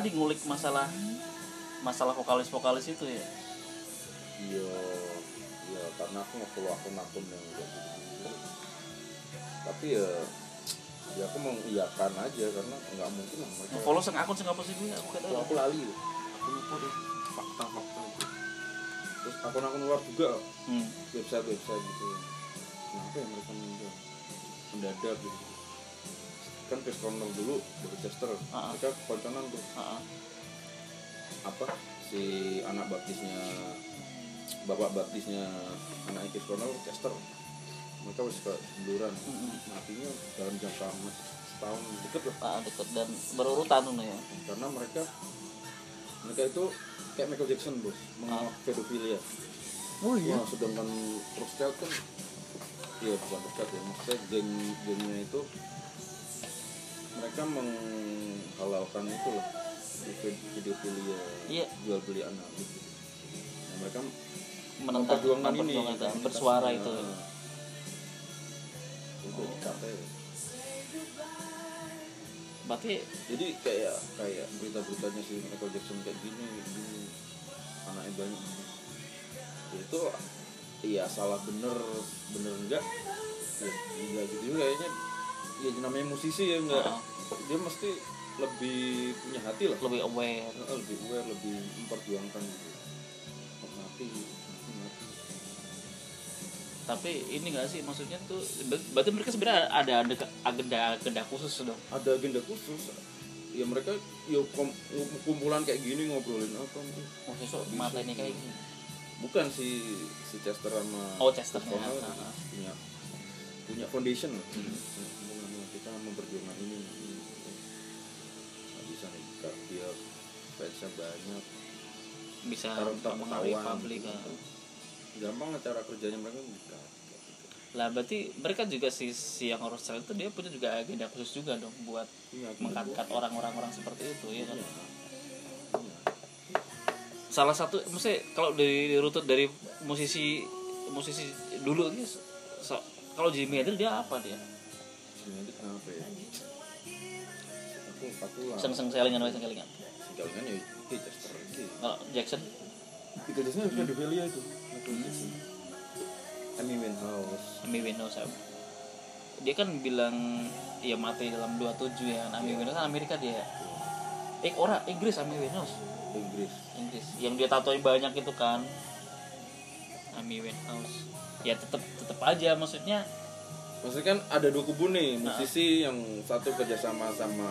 tadi ngulik masalah masalah vokalis vokalis itu ya? Iya iya karena aku nge-follow akun-akun yang kayak gitu tapi ya ya aku mengiyakan aja karena nggak mungkin lah mereka follow sang akun sang apa sih gue aku kata Kalau aku lali. Aku lupa deh fakta-fakta itu. Terus akun-akun luar juga hmm. website-website gitu. Kenapa ya mereka meninggal mendadak gitu kan Chris Cornell dulu dari Chester. Ah. mereka konconan tuh. Ah. apa? Si anak baptisnya bapak baptisnya anak Chris Cornell Chester. Mereka harus ke semburan Mm-mm. matinya dalam jangka setahun deket lah. Ah, deket dan berurutan tuh ya. Karena mereka mereka itu kayak Michael Jackson bos. Menolak pedofilia. Oh Wah, sedangkan Rothschild kan iya bukan Rothschild ya maksudnya geng gengnya itu mereka menghalalkan itu loh video- videofilia Iya. jual beli anak gitu. Nah, mereka menentang memperjuangkan ini itu, bersuara kasusnya. itu untuk dicapai berarti jadi kayak kayak berita-beritanya si Michael Jackson kayak gini gini anaknya banyak. Ya itu iya salah bener bener enggak ya enggak gitu juga kayaknya ya namanya musisi ya enggak. Ah. dia mesti lebih punya hati lah. Lebih aware. Lebih aware lebih memperjuangkan gitu. Mati tapi ini gak sih maksudnya tuh ber- berarti mereka sebenarnya ada ada agenda agenda khusus dong? Ada agenda khusus. Ya mereka ya kumpulan kayak gini ngobrolin apa nih khusus Bisa. mata ini kayak gini? Bukan si si Chester sama Oh, Chester, ya. Punya punya foundation lah. Hmm. Fansnya banyak bisa mempengaruhi publik gitu. ah. gampang lah cara kerjanya mereka bisa lah berarti mereka juga si si yang harus itu dia punya juga agenda khusus juga dong buat Iya, mengangkat orang-orang orang seperti itu ya kan Iya. Iya. salah satu maksudnya kalau dari dirutut dari musisi musisi dulu ini so- kalau Jimmy Hendrix dia apa dia Sebenarnya itu kenapa ya aku aku lah seng-seng selingan seng selingan kalingan ya itu Chester itu kalau Jackson? Itu Jackson juga di Velia itu. Michael Jackson Amy Winehouse. Amy Winehouse ya. dia kan bilang ya mati dalam 27 ya. Amy Winehouse kan Amerika dia. Eh ora Inggris Amy Winehouse. Inggris. Inggris. Yang dia tatoin banyak itu kan. Amy Winehouse. Ya tetep tetep aja maksudnya maksudnya kan ada dua kubu nih musisi yang satu kerjasama sama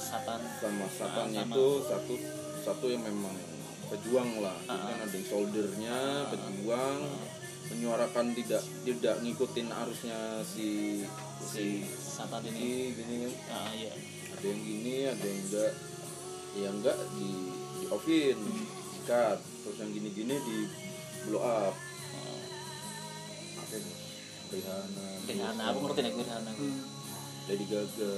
satan sama satannya sama. itu satu satu yang memang pejuang lah. Jadi Ah. kan ada yang soldernya pejuang. Menyuarakan tidak tidak ngikutin arusnya si si satan ini. ini gini. Ah iya. Ada yang gini ada yang enggak. Ya enggak di di offin sikat terus yang gini gini di blow up. Oh, apa ini Rihanna Rihanna aku ngerti nih Rihanna Lady Gaga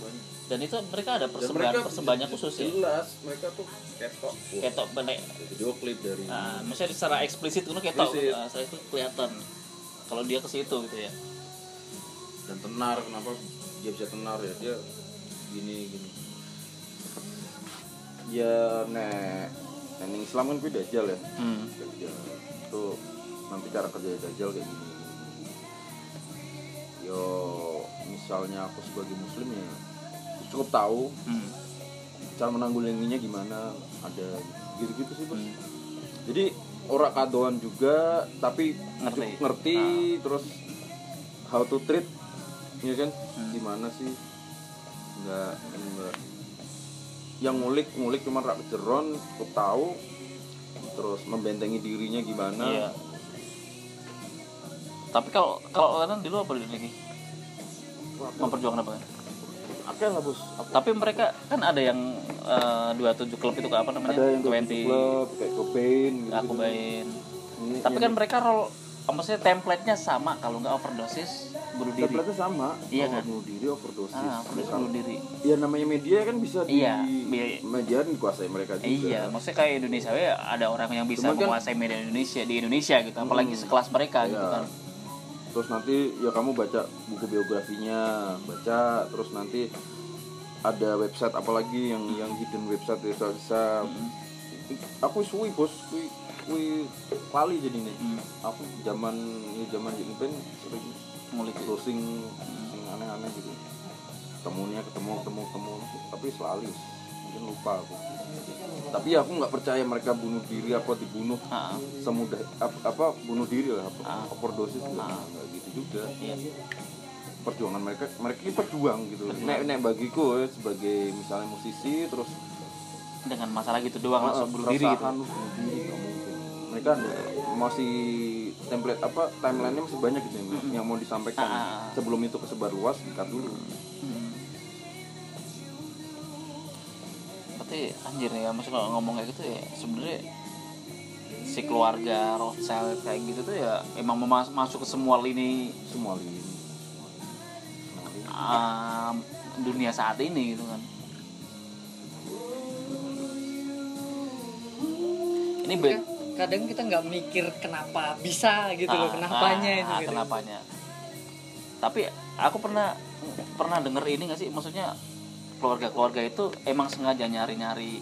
banyak. Dan itu mereka ada persembahan mereka persembahannya khusus ya? jelas mereka tuh ketok. Wah, ketok benek video klip dari ah maksudnya secara eksplisit itu ketok. Ah, saya itu kelihatan. Kalau dia ke situ gitu ya. Dan tenar kenapa dia bisa tenar ya? Dia gini gini. Ya nek nek Islam kan beda dajjal ya? Hmm. Dajjal. Itu nanti cara kerja dajjal kayak gini. Yo misalnya aku sebagai muslim ya cukup tahu Hmm. cara menanggulanginya gimana ada gitu gitu sih bos Hmm. jadi orang kadoan juga tapi Ngerti. cukup ngerti terus how to treat ya kan Hmm. gimana sih nggak enggak yang ngulik ngulik cuma rak jeron cukup tahu terus membentengi dirinya gimana Iya. Tapi kalau kalau kalian dulu apa dulu ini? Memperjuangkan apa? oke lah bos Tapi mereka kan ada yang eh, 27 klub itu apa namanya? ada yang 20 klub kayak Cobain gitu, Tapi ini- kan mereka role maksudnya template-nya sama kalau nggak overdosis bunuh diri. template sama Iya kan? bunuh diri overdosis Ah, overdosis bunuh diri. ya namanya media kan bisa di Iya, media dikuasai mereka juga Iya, maksudnya kayak Indonesia ya ada orang yang bisa Cuman kan- menguasai media Indonesia di Indonesia gitu, apalagi Hmm. sekelas mereka gitu Iya. kan. Terus nanti ya kamu baca buku biografinya baca terus nanti ada website apalagi yang yang hidden website desa desa aku suwi bos kui kui lali jadi nih Hmm. aku zaman ya zaman ini pen sering Ngulik. browsing sing aneh-aneh gitu. Ketemunya ketemu ketemu ketemu tapi selalu. Mungkin lupa aku tapi aku nggak percaya mereka bunuh diri apa dibunuh Ah, semudah apa, apa bunuh diri lah apa Ah. overdosis juga Ah. nggak gitu juga iya. perjuangan mereka mereka ini berjuang gitu nek nek bagiku ya, sebagai misalnya musisi terus dengan masalah gitu doang ah, langsung bunuh diri gitu. mereka masih template apa timelinenya masih banyak gitu yang, yang mau disampaikan sebelum itu kesebar luas dikat dulu Hmm. Berarti anjir ya, maksud kalau ngomong kayak gitu ya sebenarnya si keluarga Rothschild kayak gitu tuh ya emang memas- masuk ke semua lini semua lini Semua lini. um, dunia saat ini gitu kan. Ini be- Ka- kadang kita nggak mikir kenapa bisa gitu loh Ah, kenapanya ah, itu ah, gitu. kenapanya tapi aku pernah pernah denger ini gak sih maksudnya keluarga-keluarga itu emang sengaja nyari-nyari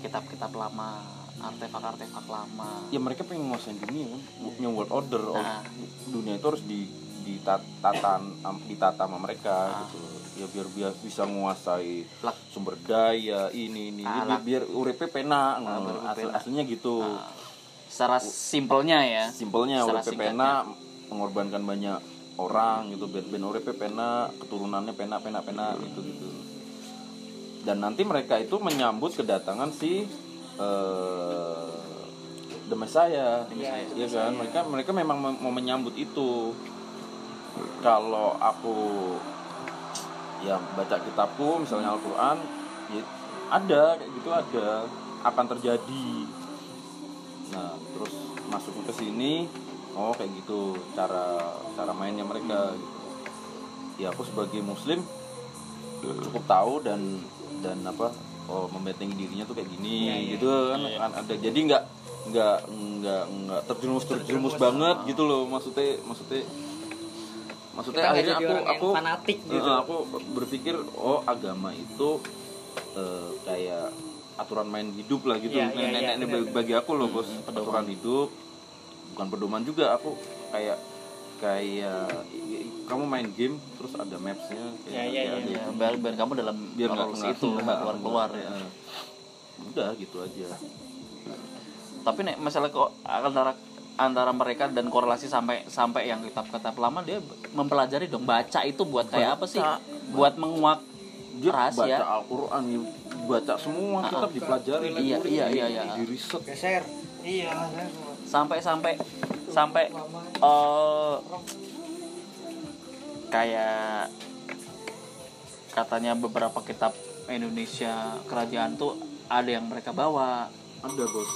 kitab-kitab lama artefak-artefak lama. Ya mereka pengen nguasain dunia kan? New world order or- Nah. dunia itu harus di ditata ditata sama mereka Ah. gitu ya biar biar bisa menguasai Lah. sumber daya ini ini Ah, biar, biar uripe pena Ah, uripe Asli, aslinya gitu. Ah, secara simpelnya ya. simpelnya uripe pena mengorbankan banyak orang gitu. Biar ben uripe pena keturunannya pena pena pena gitu gitu dan nanti mereka itu menyambut kedatangan si eh The Messiah, Iya, Iya kan? Mereka mereka memang mem- mau menyambut itu. Kalau aku ya baca kitabku misalnya Al-Quran ya ada kayak gitu ada. Akan terjadi. Nah terus masuk ke sini oh kayak gitu cara cara mainnya mereka. Gitu. ya aku sebagai muslim cukup tahu dan dan apa oh membentengi dirinya tuh kayak gini Iya, iya. gitu kan. kan ada jadi nggak nggak nggak nggak terjerumus terjerumus banget gitu loh. Maksudnya maksudnya maksudnya Kita akhirnya aku aku fanatik gitu. eh, aku berpikir oh agama itu eh, kayak aturan main hidup lah gitu. Iya, iya, Nek- iya, nek- nek- benar, bagi aku loh bos pedoman. aturan hidup bukan pedoman juga. Aku kayak kayak i- kamu main game terus ada mapsnya kayak iya, kayak iya. ada- ya, biar, biar kamu dalam biar nggak itu nggak keluar keluar ya. Nggak- udah gitu aja. Tapi nek masalah kok antara antara mereka dan korelasi sampai sampai yang kitab-kitab lama dia mempelajari dong. Baca itu buat kayak apa sih? Baca. buat menguak dia rahasia baca Al-Quran ya, baca semua kitab dipelajari Iya, iya, iya, iya. di riset geser. Iya sampai sampai sampai eh kayak katanya beberapa kitab Indonesia kerajaan tuh ada yang mereka bawa. Ada bos.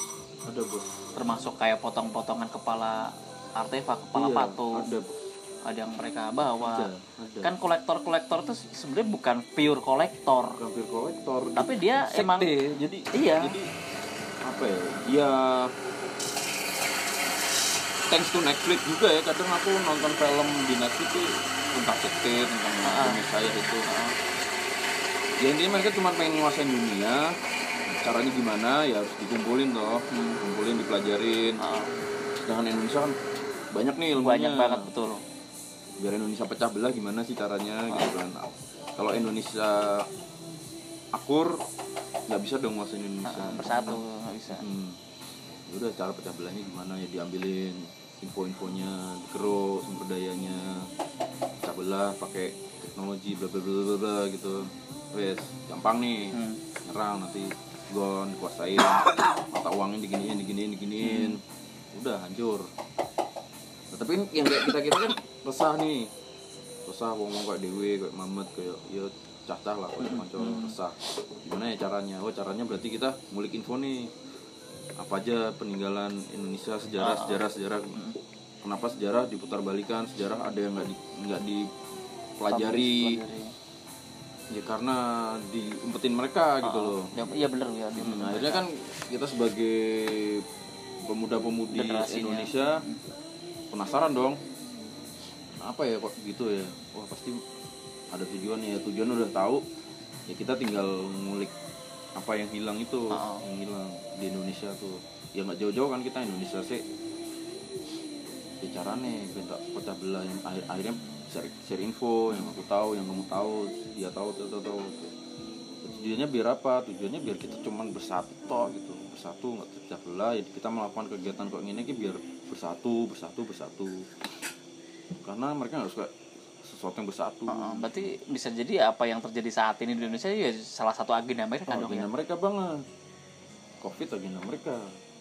Ada bos. Termasuk kayak potong-potongan kepala artefak kepala Iya, patung ada bos. Ada yang mereka bawa. Ada ada. Kan kolektor-kolektor tuh sebenarnya bukan pure kolektor. Hampir kolektor. Tapi dia Sekte, emang jadi Iya. jadi apa ya? Ya thanks to Netflix juga ya kadang aku nonton film di Netflix tuh tentang sekte tentang Ah. saya itu ya intinya mereka cuma pengen nguasain dunia. Caranya gimana? Ya harus dikumpulin toh. Hmm. kumpulin dipelajarin uh, sedangkan Indonesia kan banyak nih ilmunya. Banyak banget betul. Biar Indonesia pecah belah gimana sih caranya gitu kan. Kalau Indonesia akur nggak bisa dong nguasain Indonesia. Uh, bersatu nggak bisa. Hmm. Ya udah cara pecah belahnya gimana? Ya diambilin info-infonya dikeruk sumber dayanya pecah belah pakai teknologi bla bla bla bla gitu. Wes gampang nih. Hmm. nyerang nanti gon dikuasain. Mata uangnya diginiin diginiin diginiin. Udah hancur. Nah, tapi yang kayak kita kita kan resah nih. Resah ngomong kayak dewe kayak mamet kayak ya cah-cah lah kayak konco resah. Gimana ya caranya? Oh caranya berarti kita ngulik info nih apa aja peninggalan Indonesia sejarah sejarah sejarah kenapa sejarah diputar balikan sejarah ada yang nggak di nggak dipelajari Pelajari. ya karena diumpetin mereka gitu loh Ya, iya bener ya Nah, akhirnya kan kita sebagai pemuda-pemudi. Indonesia penasaran dong. Apa ya kok gitu ya? Wah pasti ada tujuan ya. Tujuan udah tahu. ya kita tinggal ngulik apa yang hilang itu Oh. yang hilang di Indonesia tuh. Ya nggak jauh-jauh kan kita Indonesia sih. Bicara nih bentak pecah belah yang akhir akhirnya share, share info yang aku tahu yang kamu tahu dia tahu tahu tahu, tahu. tujuannya biar apa? Tujuannya biar kita cuman bersatu toh gitu. Bersatu nggak terpecah belah. Jadi kita melakukan kegiatan kok ini biar bersatu bersatu bersatu. Karena mereka nggak suka sesuatu yang bersatu Heeh, berarti bisa jadi apa yang terjadi saat ini di Indonesia ya salah satu agenda mereka Oh, dong ya agenda mereka banget covid agenda mereka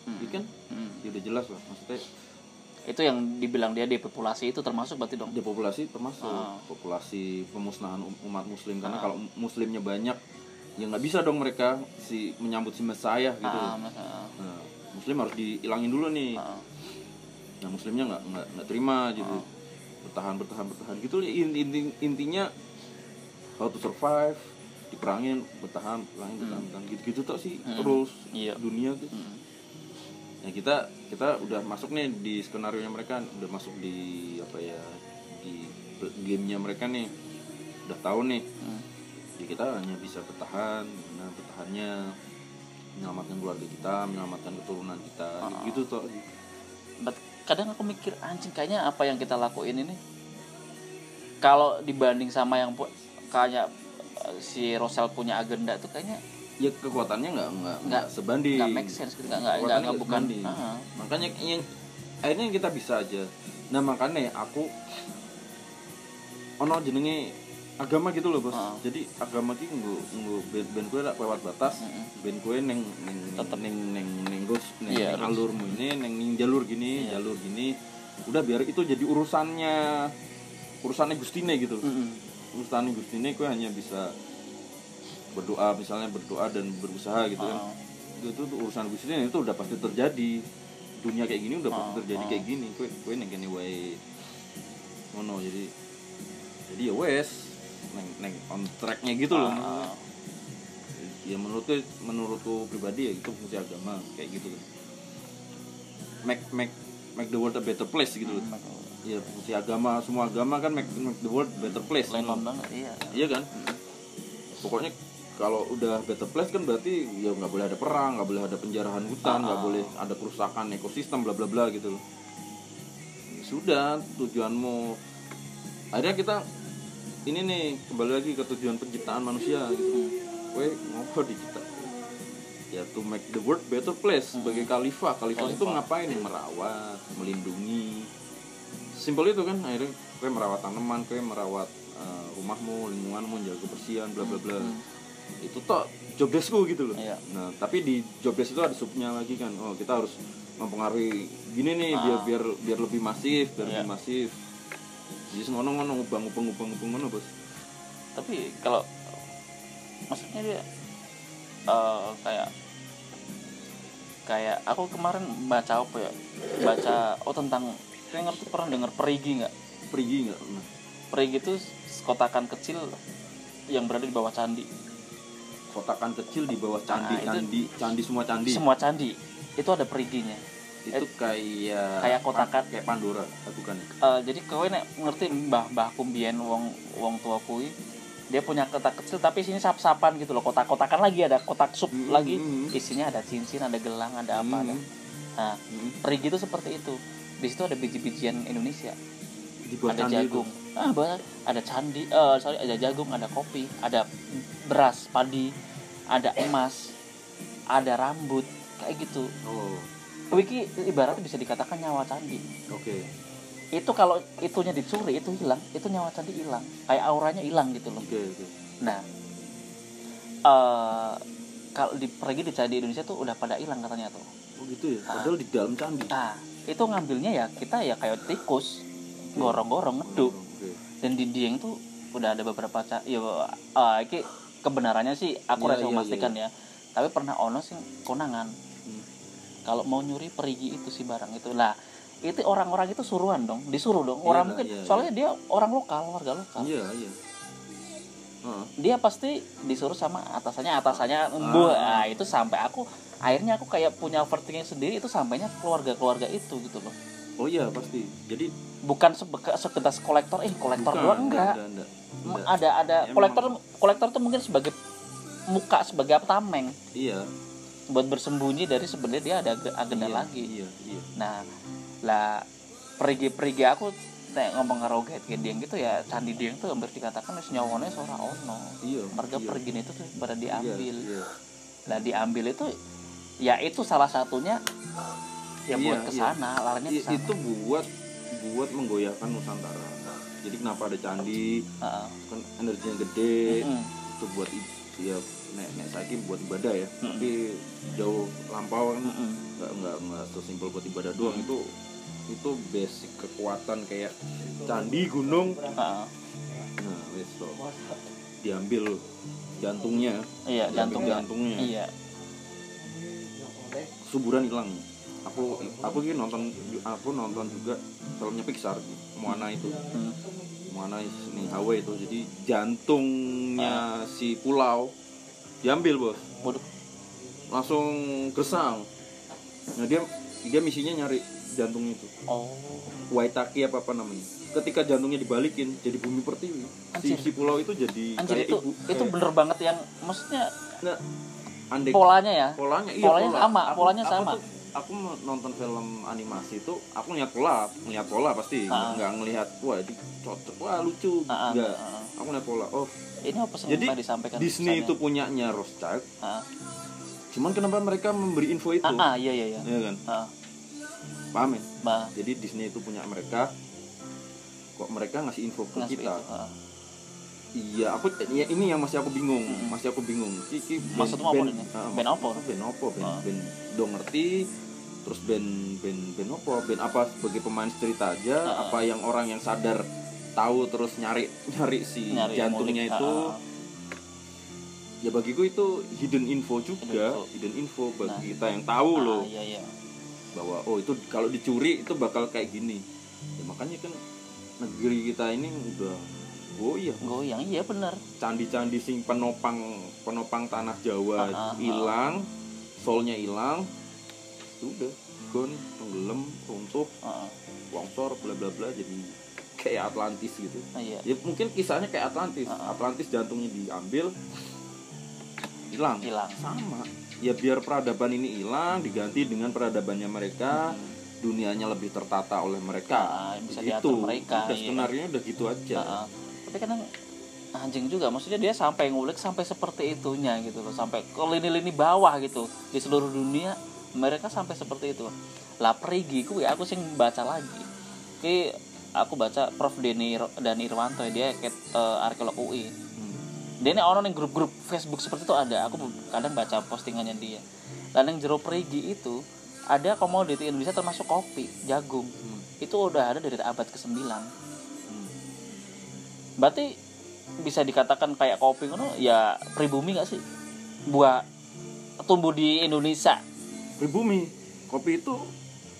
Hmm. Jadi kan Hmm. ya udah jelas lah maksudnya itu yang dibilang dia depopulasi itu termasuk berarti dong depopulasi termasuk Ah. populasi pemusnahan um- umat muslim karena Ah. kalau muslimnya banyak ya nggak bisa dong mereka si menyambut si Mesiah gitu ah, nah, muslim harus dihilangin dulu nih ah. nah muslimnya nggak nggak terima gitu Ah. Bertahan bertahan bertahan gitu inti, inti- intinya how to survive diperangin bertahan perangin bertahan, bertahan gitu gitu tuh sih Hmm. terus Iya. dunia tuh Hmm. ya kita kita udah masuk nih di skenario nya mereka udah masuk di apa ya di gamenya mereka nih udah tahu nih Hmm. jadi kita hanya bisa bertahan nah bertahannya menyelamatkan keluarga kita menyelamatkan keturunan kita Ah. gitu toh But kadang aku mikir anjing kayaknya apa yang kita lakuin ini? Kalau dibanding sama yang kayak eh, si Rosel punya agenda tuh kayaknya ya kekuatannya nggak nggak Nggak- sebanding. nggak make sense gitu nggak nggak nggak bukan. Ah, makanya yang akhirnya yang kita bisa aja. Nah makanya aku ono jenenge agama gitu loh bos Ah. jadi agama ki nggo nggo ben ben kowe lak lewat batas Mm-mm. ben kowe neng neng Tetep. neng neng neng gus neng, Iya, neng alurmu ini neng neng jalur gini Iya. jalur gini udah biar itu jadi urusannya urusannya gustine gitu Mm-mm. urusannya gustine kowe hanya bisa berdoa misalnya berdoa dan berusaha gitu kan Ah. itu tuh urusan gustine itu udah pasti terjadi dunia kayak gini udah pasti Ah, terjadi kayak gini kowe kowe neng kene wae ngono jadi jadi ya wes neng neng on tracknya gitu loh Ah, ya menurutku menurutku pribadi ya itu fungsi agama kayak gitu. Loh make make make the world a better place gitu loh. Hmm. ya fungsi agama semua agama kan make, make the world better place. Lennon banget iya. Iya kan? Pokoknya kalau udah better place kan berarti ya nggak boleh ada perang nggak boleh ada penjarahan hutan nggak Ah. boleh ada kerusakan ekosistem bla bla bla gitu loh. Ya sudah tujuanmu. Akhirnya kita ini nih kembali lagi ke tujuan penciptaan manusia gitu. Hmm. Kowe ngopo di kita. Ya to make the world better place. Sebagai khalifah. Khalifah itu ngapain? Merawat melindungi. Simpel itu kan akhirnya kowe merawat tanaman kowe merawat eh, rumahmu lingkunganmu jaga kebersihan bla bla bla. Hmm. itu toh job deskku gitu loh. Iya. nah tapi di job desk itu ada subnya lagi kan. Oh kita harus mempengaruhi gini nih biar Ah. biar biar lebih masif biar Iya. lebih masif jadi ngono ngono ngubang ngubang ngubang ngubang ngono bos. Tapi kalau maksudnya dia eh, kayak kayak aku kemarin baca apa ya? Baca oh tentang kayak ngerti pernah dengar perigi nggak? Pergi nggak nah, perigi itu kotakan kecil yang berada di bawah candi. Kotakan kecil di bawah candi Ah, itu- candi candi semua candi. semua candi. Itu ada periginya itu kayak kayak kotakan. kayak Pandora ah, bukan? Eh, jadi kowe nek ngerti mbah mbah kumbien wong wong tua kui dia punya kotak kecil tapi sini sap-sapan gitu loh kotak-kotakan lagi ada kotak sup Mm, lagi mm, mm. isinya ada cincin ada gelang ada apa ada Hmm, nah hmm. perigi itu seperti itu di situ ada biji-bijian Indonesia di bawah ada jagung ah banyak ada candi eh sorry ada jagung ada kopi ada beras padi ada emas ada rambut kayak gitu itu. oh wiki ibaratnya bisa dikatakan nyawa candi. Oke. Itu kalau itunya dicuri itu hilang itu nyawa candi hilang. Kayak auranya hilang gitu loh. Oke oke. Nah eh kalau di pergi di candi Indonesia tuh udah pada hilang katanya tuh. Oh gitu ya? Ah. padahal di dalam candi? Nah itu ngambilnya ya kita ya kayak tikus gorong-gorong ngeduk. Oke. Dan di Dieng tuh udah ada beberapa ca ya iki kebenarannya sih aku rasa iya, memastikan ya. Tapi pernah ono sing konangan. Kalau mau nyuri perigi itu si barang itu. Lah itu orang-orang itu suruhan dong disuruh dong. Iya orang lah, mungkin iya, soalnya dia orang lokal warga lokal. Iya iya. Dia pasti disuruh sama atasannya atasannya Ah. embuh nah itu sampai aku akhirnya aku kayak punya overthinking sendiri itu sampainya keluarga-keluarga itu gitu loh. Oh iya pasti. Jadi bukan sebeka, sekedar kolektor eh kolektor bukan, doang enggak enggak, enggak, enggak. ada ada Emang- kolektor kolektor tuh mungkin sebagai muka sebagai tameng. Iya buat bersembunyi dari sebenarnya dia ada ag- agenda iya, lagi iya iya nah lah perigi-perigi aku nek ngomong karo Get Dieng gitu ya candi Dieng tuh hampir dikatakan wis nyawone ono iya mereka iya. pergi itu tuh pada Iya, diambil iya. lah diambil itu ya itu salah satunya ya Iya, buat ke iya. sana larinya ke I- sana itu buat buat menggoyahkan Nusantara jadi kenapa ada candi Heeh. kan energinya gede Mm-mm. itu buat ya nek nek saiki buat ibadah ya. Mm-mm. tapi jauh lampau kan Mm-mm. nggak nggak nggak sesimpel buat ibadah doang. Itu itu basic kekuatan kayak candi gunung. Heeh. nah wes toh. diambil jantungnya. Iya diambil jantungnya. jantungnya. Iya. Suburan hilang. Aku aku ini nonton aku nonton juga filmnya Pixar Moana itu. Hmm. Moana ning Hawaii itu. Jadi jantungnya si pulau diambil bos. Waduh. langsung gesang nah dia dia misinya nyari jantungnya itu. Oh. Waitaki apa apa namanya. Ketika jantungnya dibalikin jadi bumi pertiwi. Si, si pulau itu jadi anjir kayak itu ibu. itu kayak- bener banget yang maksudnya nah, andai polanya ya? Polanya iya polanya pola. sama, Aku- polanya aku sama. tuh- aku nonton film animasi itu aku ngeliat pola ngeliat pola pasti. Ah. nggak ngelihat wah di cocok wah lucu. Ah, ah, nggak. Aku ngeliat pola oh ini apa sih Jadi, disampaikan Disney pesannya? itu punyanya Rothschild ah cuman kenapa mereka memberi info itu ah, ah, iya iya iya ya kan ah, paham ya bah jadi Disney itu punya mereka kok mereka ngasih info ke ngasih kita itu, ah. iya aku ya, ini yang masih aku bingung Mm-mm. masih aku bingung Ki- ki band- Maksudmu apa band- ini? ah, Band apa? band apa band, Ah. band do ngerti terus band band band apa band apa sebagai pemain cerita aja Ah. apa yang orang yang sadar tahu terus nyari nyari si Nyari jantungnya ngulik, itu. ah. ya bagiku itu hidden info juga Hidden info. hidden info bagi Nah. kita yang tahu Ah, loh. iya iya. Bahwa oh itu kalau dicuri itu bakal kayak gini. Ya, makanya kan negeri kita ini udah oh iya goyang iya bener. Candi-candi sing penopang penopang tanah Jawa Ah, hilang soulnya hilang udah gone tenggelam runtuh longsor bla bla bla jadi kayak Atlantis gitu. Ah, iya. Ya mungkin kisahnya kayak Atlantis. Ah. Atlantis jantungnya diambil hilang. Hilang. Sama. Ya biar peradaban ini hilang diganti dengan peradabannya mereka Hmm. dunianya lebih tertata oleh mereka. Ah, bisa diatur mereka, udah iya. skenario udah gitu aja. ah. tapi kadang anjing juga maksudnya dia sampai ngulik sampai seperti itunya gitu loh sampai ke lini-lini bawah gitu. Di seluruh dunia mereka sampai seperti itu. Lah perigi ku ya aku sing baca lagi. Ki aku baca Prof. Deni dan Irwanto ya, dia ket, eh, arkeolog UI Hmm. dia ini orang yang grup-grup Facebook seperti itu ada. Aku kadang baca postingannya dia. Dan yang jero perigi itu ada komoditi Indonesia termasuk kopi jagung. Hmm. itu udah ada dari abad ke-9 Hmm. berarti bisa dikatakan kayak kopi ngono ya pribumi gak sih? Buah tumbuh di Indonesia. Pribumi. Kopi itu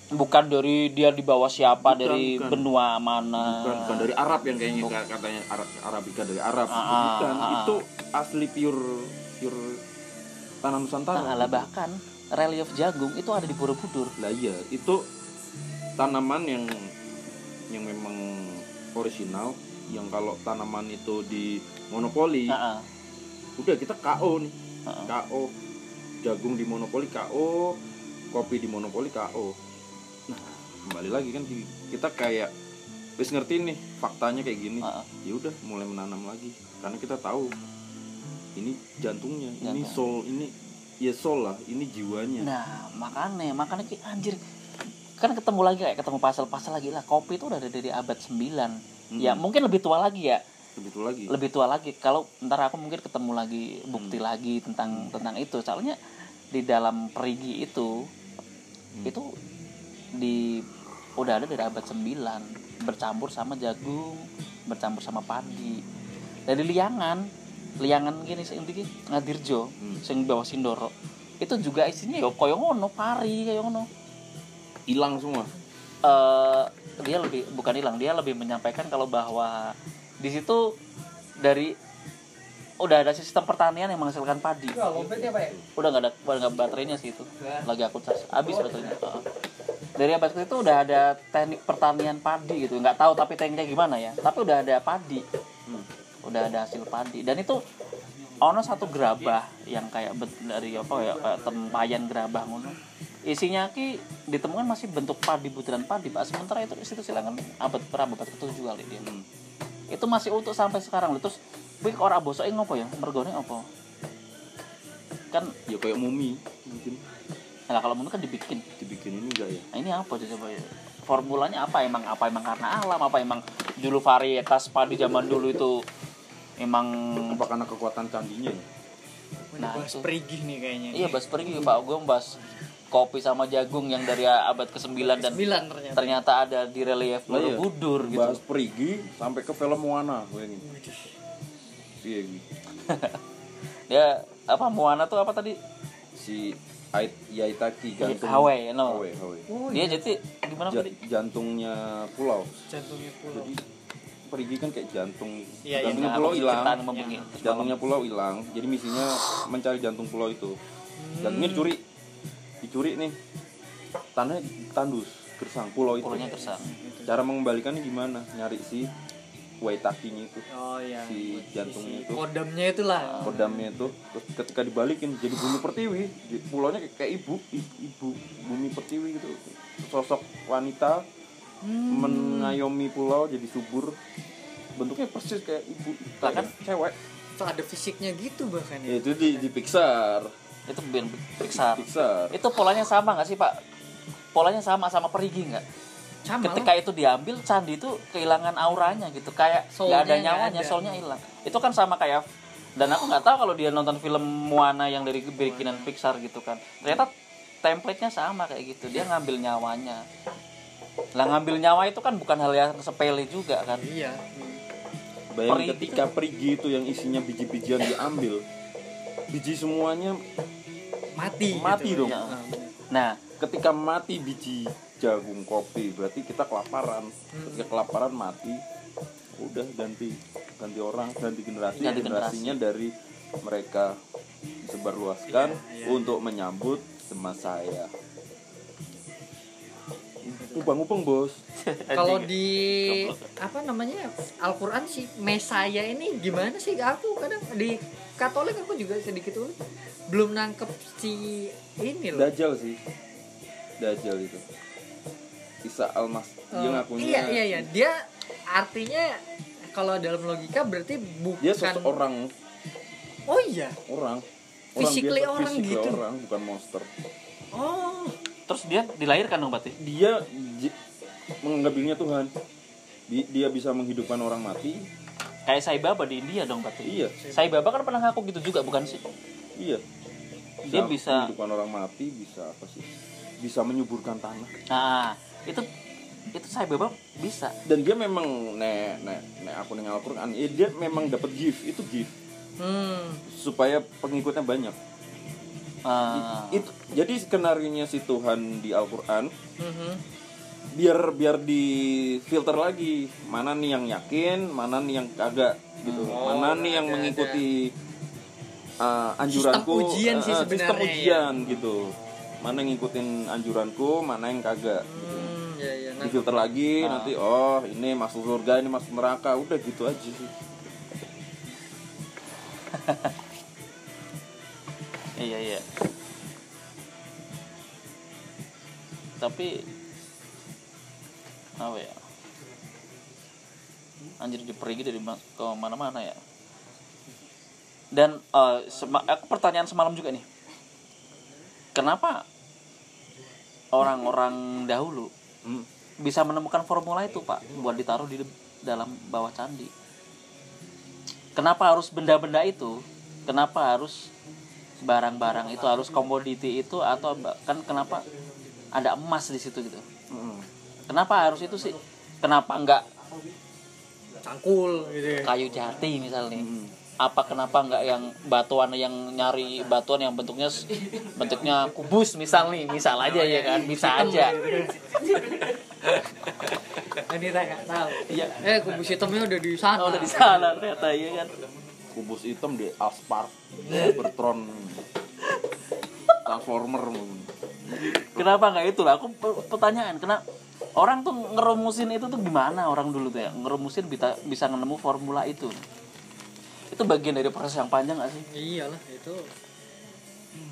bukan dari dia di bawah siapa Bukan, dari bukan. benua mana. bukan, bukan dari Arab yang kayaknya ka- katanya Arab, Arabica dari Arab. Ah, bukan ah, ah. itu asli pure pure tanah Nusantara. Nah, lah bahkan relief jagung itu ada di Borobudur. Lah iya itu tanaman yang yang memang orisinal yang kalau tanaman itu di monopoli Nah, ah, udah kita KO nih. Ah, ah. KO jagung di monopoli KO kopi di monopoli KO kembali lagi kan kita kayak wis ngerti nih faktanya kayak gini. Ah. ya udah mulai menanam lagi. Karena kita tahu ini jantungnya ini Jantung. soul ini ya soul lah ini jiwanya. Nah makanya makanya ki anjir. Kan ketemu lagi kayak ketemu pasal-pasal lagi lah. Kopi itu udah ada dari abad 9 Mm-mm. ya mungkin lebih tua lagi ya. Begitu lagi. Lebih tua lagi. Kalau ntar aku mungkin ketemu lagi bukti Hmm. lagi tentang tentang itu. Soalnya di dalam perigi itu Hmm. itu di udah ada dari abad 9 bercampur sama jagung bercampur sama padi. Dari liangan liangan gini sing iki ngadirjo Hmm. sing bawah sindoro. Itu juga isinya yo koyo ngono pari kayak ngono. Hilang semua? Eh dia lebih bukan hilang dia lebih menyampaikan kalau bahwa di situ dari udah ada sistem pertanian yang menghasilkan padi. Udah nggak ada udah nggak baterainya sih itu. Lagi aku cas habis baterainya. Heeh. dari abad itu udah ada teknik pertanian padi gitu. Nggak tahu tapi tekniknya gimana ya. Tapi udah ada padi. Hmm. udah ada hasil padi. Dan itu ono satu gerabah yang kayak dari apa ya kayak tempayan gerabah ngono. Isinya ki ditemukan masih bentuk padi butiran padi pak. Sementara itu situ silangan abad berapa abad ketujuh kali dia. Hmm. itu masih utuh sampai sekarang lho. terus wih orang bosok ngopo ya? Mergone apa? Kan ya kayak mumi mungkin. Nah kalau mungkin kan dibikin. Dibikin ini enggak ya? Nah ini apa coba ya? Formulanya apa? Emang apa emang karena alam? Apa emang dulu varietas padi zaman dulu itu emang apa karena kekuatan candinya ya? Nah, bahas itu. perigi nih kayaknya. Iya bahas pergi pak. Gue bahas kopi sama jagung yang dari abad ke-9 dan sembilan ternyata. ternyata ada di relief iya. Borobudur gitu. Bahas perigi sampai ke film Moana bayangin iya gitu. Dia apa Moana tuh apa tadi? Si Ait Yaitaki gantung Hawaii, no. Hawaii, Hawaii. oh dia iya. jadi gimana Ja- tadi? jantungnya pulau. Jantungnya pulau. Jadi perigi kan kayak jantung. Iya, iya. jantungnya Nah, pulau hilang. begini. jantungnya pulau hilang. Jadi misinya mencari jantung pulau itu. Jantungnya dicuri. Dicuri nih. Tanahnya tandus gersang pulau itu. Pulaunya gersang. Cara mengembalikannya gimana? Nyari si Waitakinya itu oh iya. si jantungnya itu. kodamnya itulah. Kodamnya itu. Terus ketika dibalikin jadi bumi pertiwi. Pulaunya kayak, kayak ibu ibu bumi pertiwi gitu. Sosok wanita Hmm. mengayomi pulau jadi subur. Bentuknya persis kayak ibu Lah kan? kayak cewek. Tuh ada fisiknya gitu bahkan ya. Ya itu di di Pixar. Itu ben Pixar. Pixar. Itu polanya sama nggak sih pak? Polanya sama sama perigi nggak sama ketika lah. itu diambil candi itu kehilangan auranya gitu kayak nggak ada nyawanya ada. soalnya hilang itu kan sama kayak dan aku nggak tahu kalau dia nonton film Moana yang dari bikinan Pixar gitu kan ternyata template-nya sama kayak gitu dia ngambil nyawanya lah ngambil nyawa itu kan bukan hal yang sepele juga kan iya bayangin Perigi ketika perigi itu yang isinya biji-bijian diambil biji semuanya mati Mati gitu. dong. Bener. nah ketika mati biji jagung kopi berarti kita kelaparan. Ketika kelaparan mati udah ganti ganti orang ganti generasi Ganti generasinya dari mereka disebarluaskan Iya, iya. untuk menyambut teman saya. Upang-upang bos. Kalau di apa namanya Al-Quran sih Mesaya ini gimana sih? Aku kadang di Katolik aku juga sedikit unik. Belum nangkep si ini loh. Dajjal sih dajjal itu. Isa Almas. Dia Eh, ngakunya iya iya iya. Dia artinya kalau dalam logika berarti bukan dia seseorang oh iya? Orang. Physically biasa, orang physically gitu. orang bukan monster. Oh. Terus dia dilahirkan dong berarti? Dia menganggap dirinya Tuhan. Di- dia bisa menghidupkan orang mati. Kayak Sai Baba di India dong berarti? Iya. Sai Baba kan pernah ngaku gitu juga bukan sih? Iya. Dia bisa- menghidupkan orang mati bisa apa sih bisa menyuburkan tanah. Nah itu itu Sai Baba bisa. Dan dia memang nek nek nek aku neng Al-Quran eh, dia memang dapat gift itu gift. Hmm. Supaya pengikutnya banyak. Ah, itu jadi skenario si Tuhan di Al-Quran Mhm. biar biar di filter lagi. Mana nih yang yakin mana nih yang kagak gitu. Oh, mana nih yang ada- mengikuti uh, anjuranku Sistem ujian sih uh, sebenarnya, sistem ya. ujian gitu mana yang ngikutin anjuranku mana yang kagak hmm ya ya di nah, filter lagi Nah. nanti oh ini masuk surga ini masuk neraka. Udah gitu aja sih. Iya iya. Tapi apa ya? Anjir dia pergi dari ma- ke mana-mana ya. Dan eh, sema- aku pertanyaan semalam juga nih kenapa orang-orang dahulu Hmm. bisa menemukan formula itu pak? Buat ditaruh di dalam bawah candi. Kenapa harus benda-benda itu? Kenapa harus barang-barang itu harus komoditi itu atau bahkan kenapa ada emas di situ gitu? Mm-mm. kenapa harus itu sih? Kenapa enggak cangkul gitu ya. kayu jati misalnya? Mm-mm. Apa kenapa enggak yang batuan yang nyari batuan yang bentuknya bentuknya kubus misal nih misal aja ya kan bisa aja. Ini saya nggak tahu. Iya. eh kubus hitamnya udah di sana. Oh, udah di sana ternyata ya kan. Kubus hitam di Aspark Bertron. Transformer. Kenapa nggak itu? Lah aku pe- pertanyaan kenapa orang tuh ngerumusin itu tuh gimana orang dulu tuh ya? Ngerumusin bisa bisa nemu formula itu itu bagian dari proses yang panjang gak sih? Iyalah itu.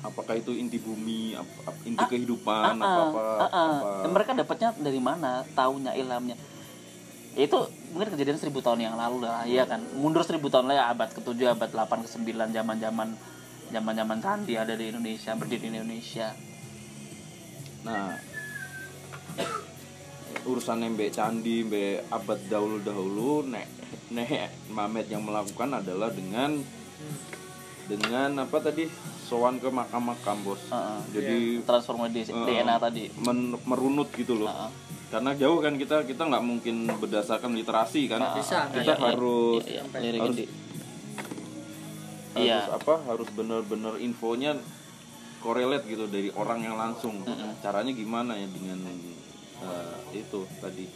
Apakah itu inti bumi ap- ap- inti Ah, kehidupan Ah, apa ah, apa, ah, ah. apa mereka dapatnya dari mana? Taunya ilhamnya. Itu mungkin kejadian seribu tahun yang lalu lah ya kan? Mundur seribu tahun lah ya abad ke-7 abad 8 ke-9 zaman zaman zaman zaman candi ada di Indonesia berdiri di Indonesia. Nah urusan mbak candi mbak abad dahulu dahulu nek nek Mamet yang melakukan adalah dengan dengan apa tadi? Sowan ke makam-makam bos. Heeh. jadi transformasi eh, DNA tadi. Men- merunut gitu loh. Heeh. karena jauh kan kita kita nggak mungkin berdasarkan literasi kan. Bisa, kita Iya, iya. harus Iya, iya. Lirik harus harus apa harus bener-bener infonya korelate gitu dari orang yang langsung. Caranya gimana ya dengan eh, itu tadi?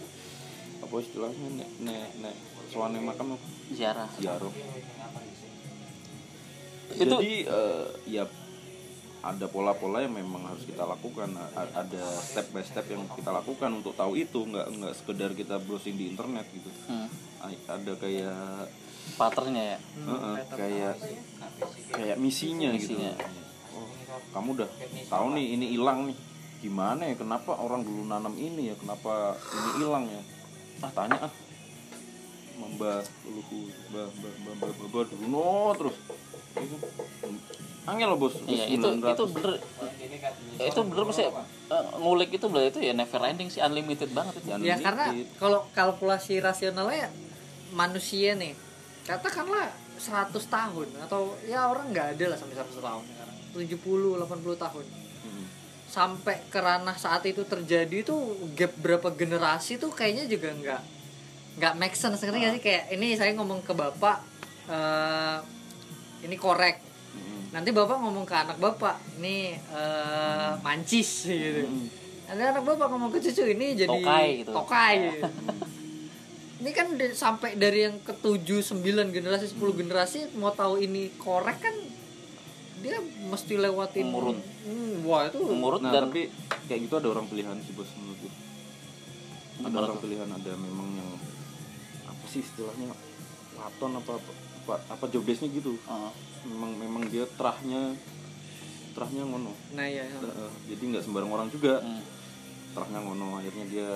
Apa istilahnya? Nek nek nek soalnya makam apa? ziarah ziarah Itu- jadi eh, ya ada pola-pola yang memang harus kita lakukan A- ada step by step yang kita lakukan untuk tahu itu nggak nggak sekedar kita browsing di internet gitu hmm. Ada kayak patternnya ya Heeh, kayak kayak misinya, Misinya. gitu. Oh, kamu udah tahu nih ini hilang nih. Gimana ya? Kenapa orang dulu nanam ini ya? Kenapa ini hilang ya? Ah tanya ah. Mbah dulu mbah mbah mbah mbah mbah, mbah dulu no terus. Angel loh bos. iya itu itu bener itu bener eh, ngulik itu bener itu ya never ending sih unlimited banget itu Jangan ya dikit. karena kalau kalkulasi rasionalnya manusia nih katakanlah 100 tahun atau ya orang nggak ada lah sampai 100 tahun sekarang 70 80 tahun Hmm. sampai ke ranah saat itu terjadi tuh gap berapa generasi tuh kayaknya juga nggak nggak make sense ngerti nggak sih kayak ini saya ngomong ke bapak eh, ini korek Hmm. nanti bapak ngomong ke anak bapak ini eh, mancis gitu nanti anak bapak ngomong ke cucu ini jadi Tokai gitu. tokai. ini kan sampai dari yang ke 7, 9 generasi 10 generasi mau tahu ini korek kan dia mesti lewatin Mengurut. Hmm, wah itu mengurut Nah, dan tapi kayak gitu ada orang pilihan sih bos menurutku. Ada orang tuh? pilihan ada memang yang sih istilahnya waton apa apa apa, apa job desk-nya gitu. Heeh. Memang memang dia terahnya terahnya ngono. nah ya Heeh, jadi nggak sembarang orang juga Hmm. terahnya ngono akhirnya dia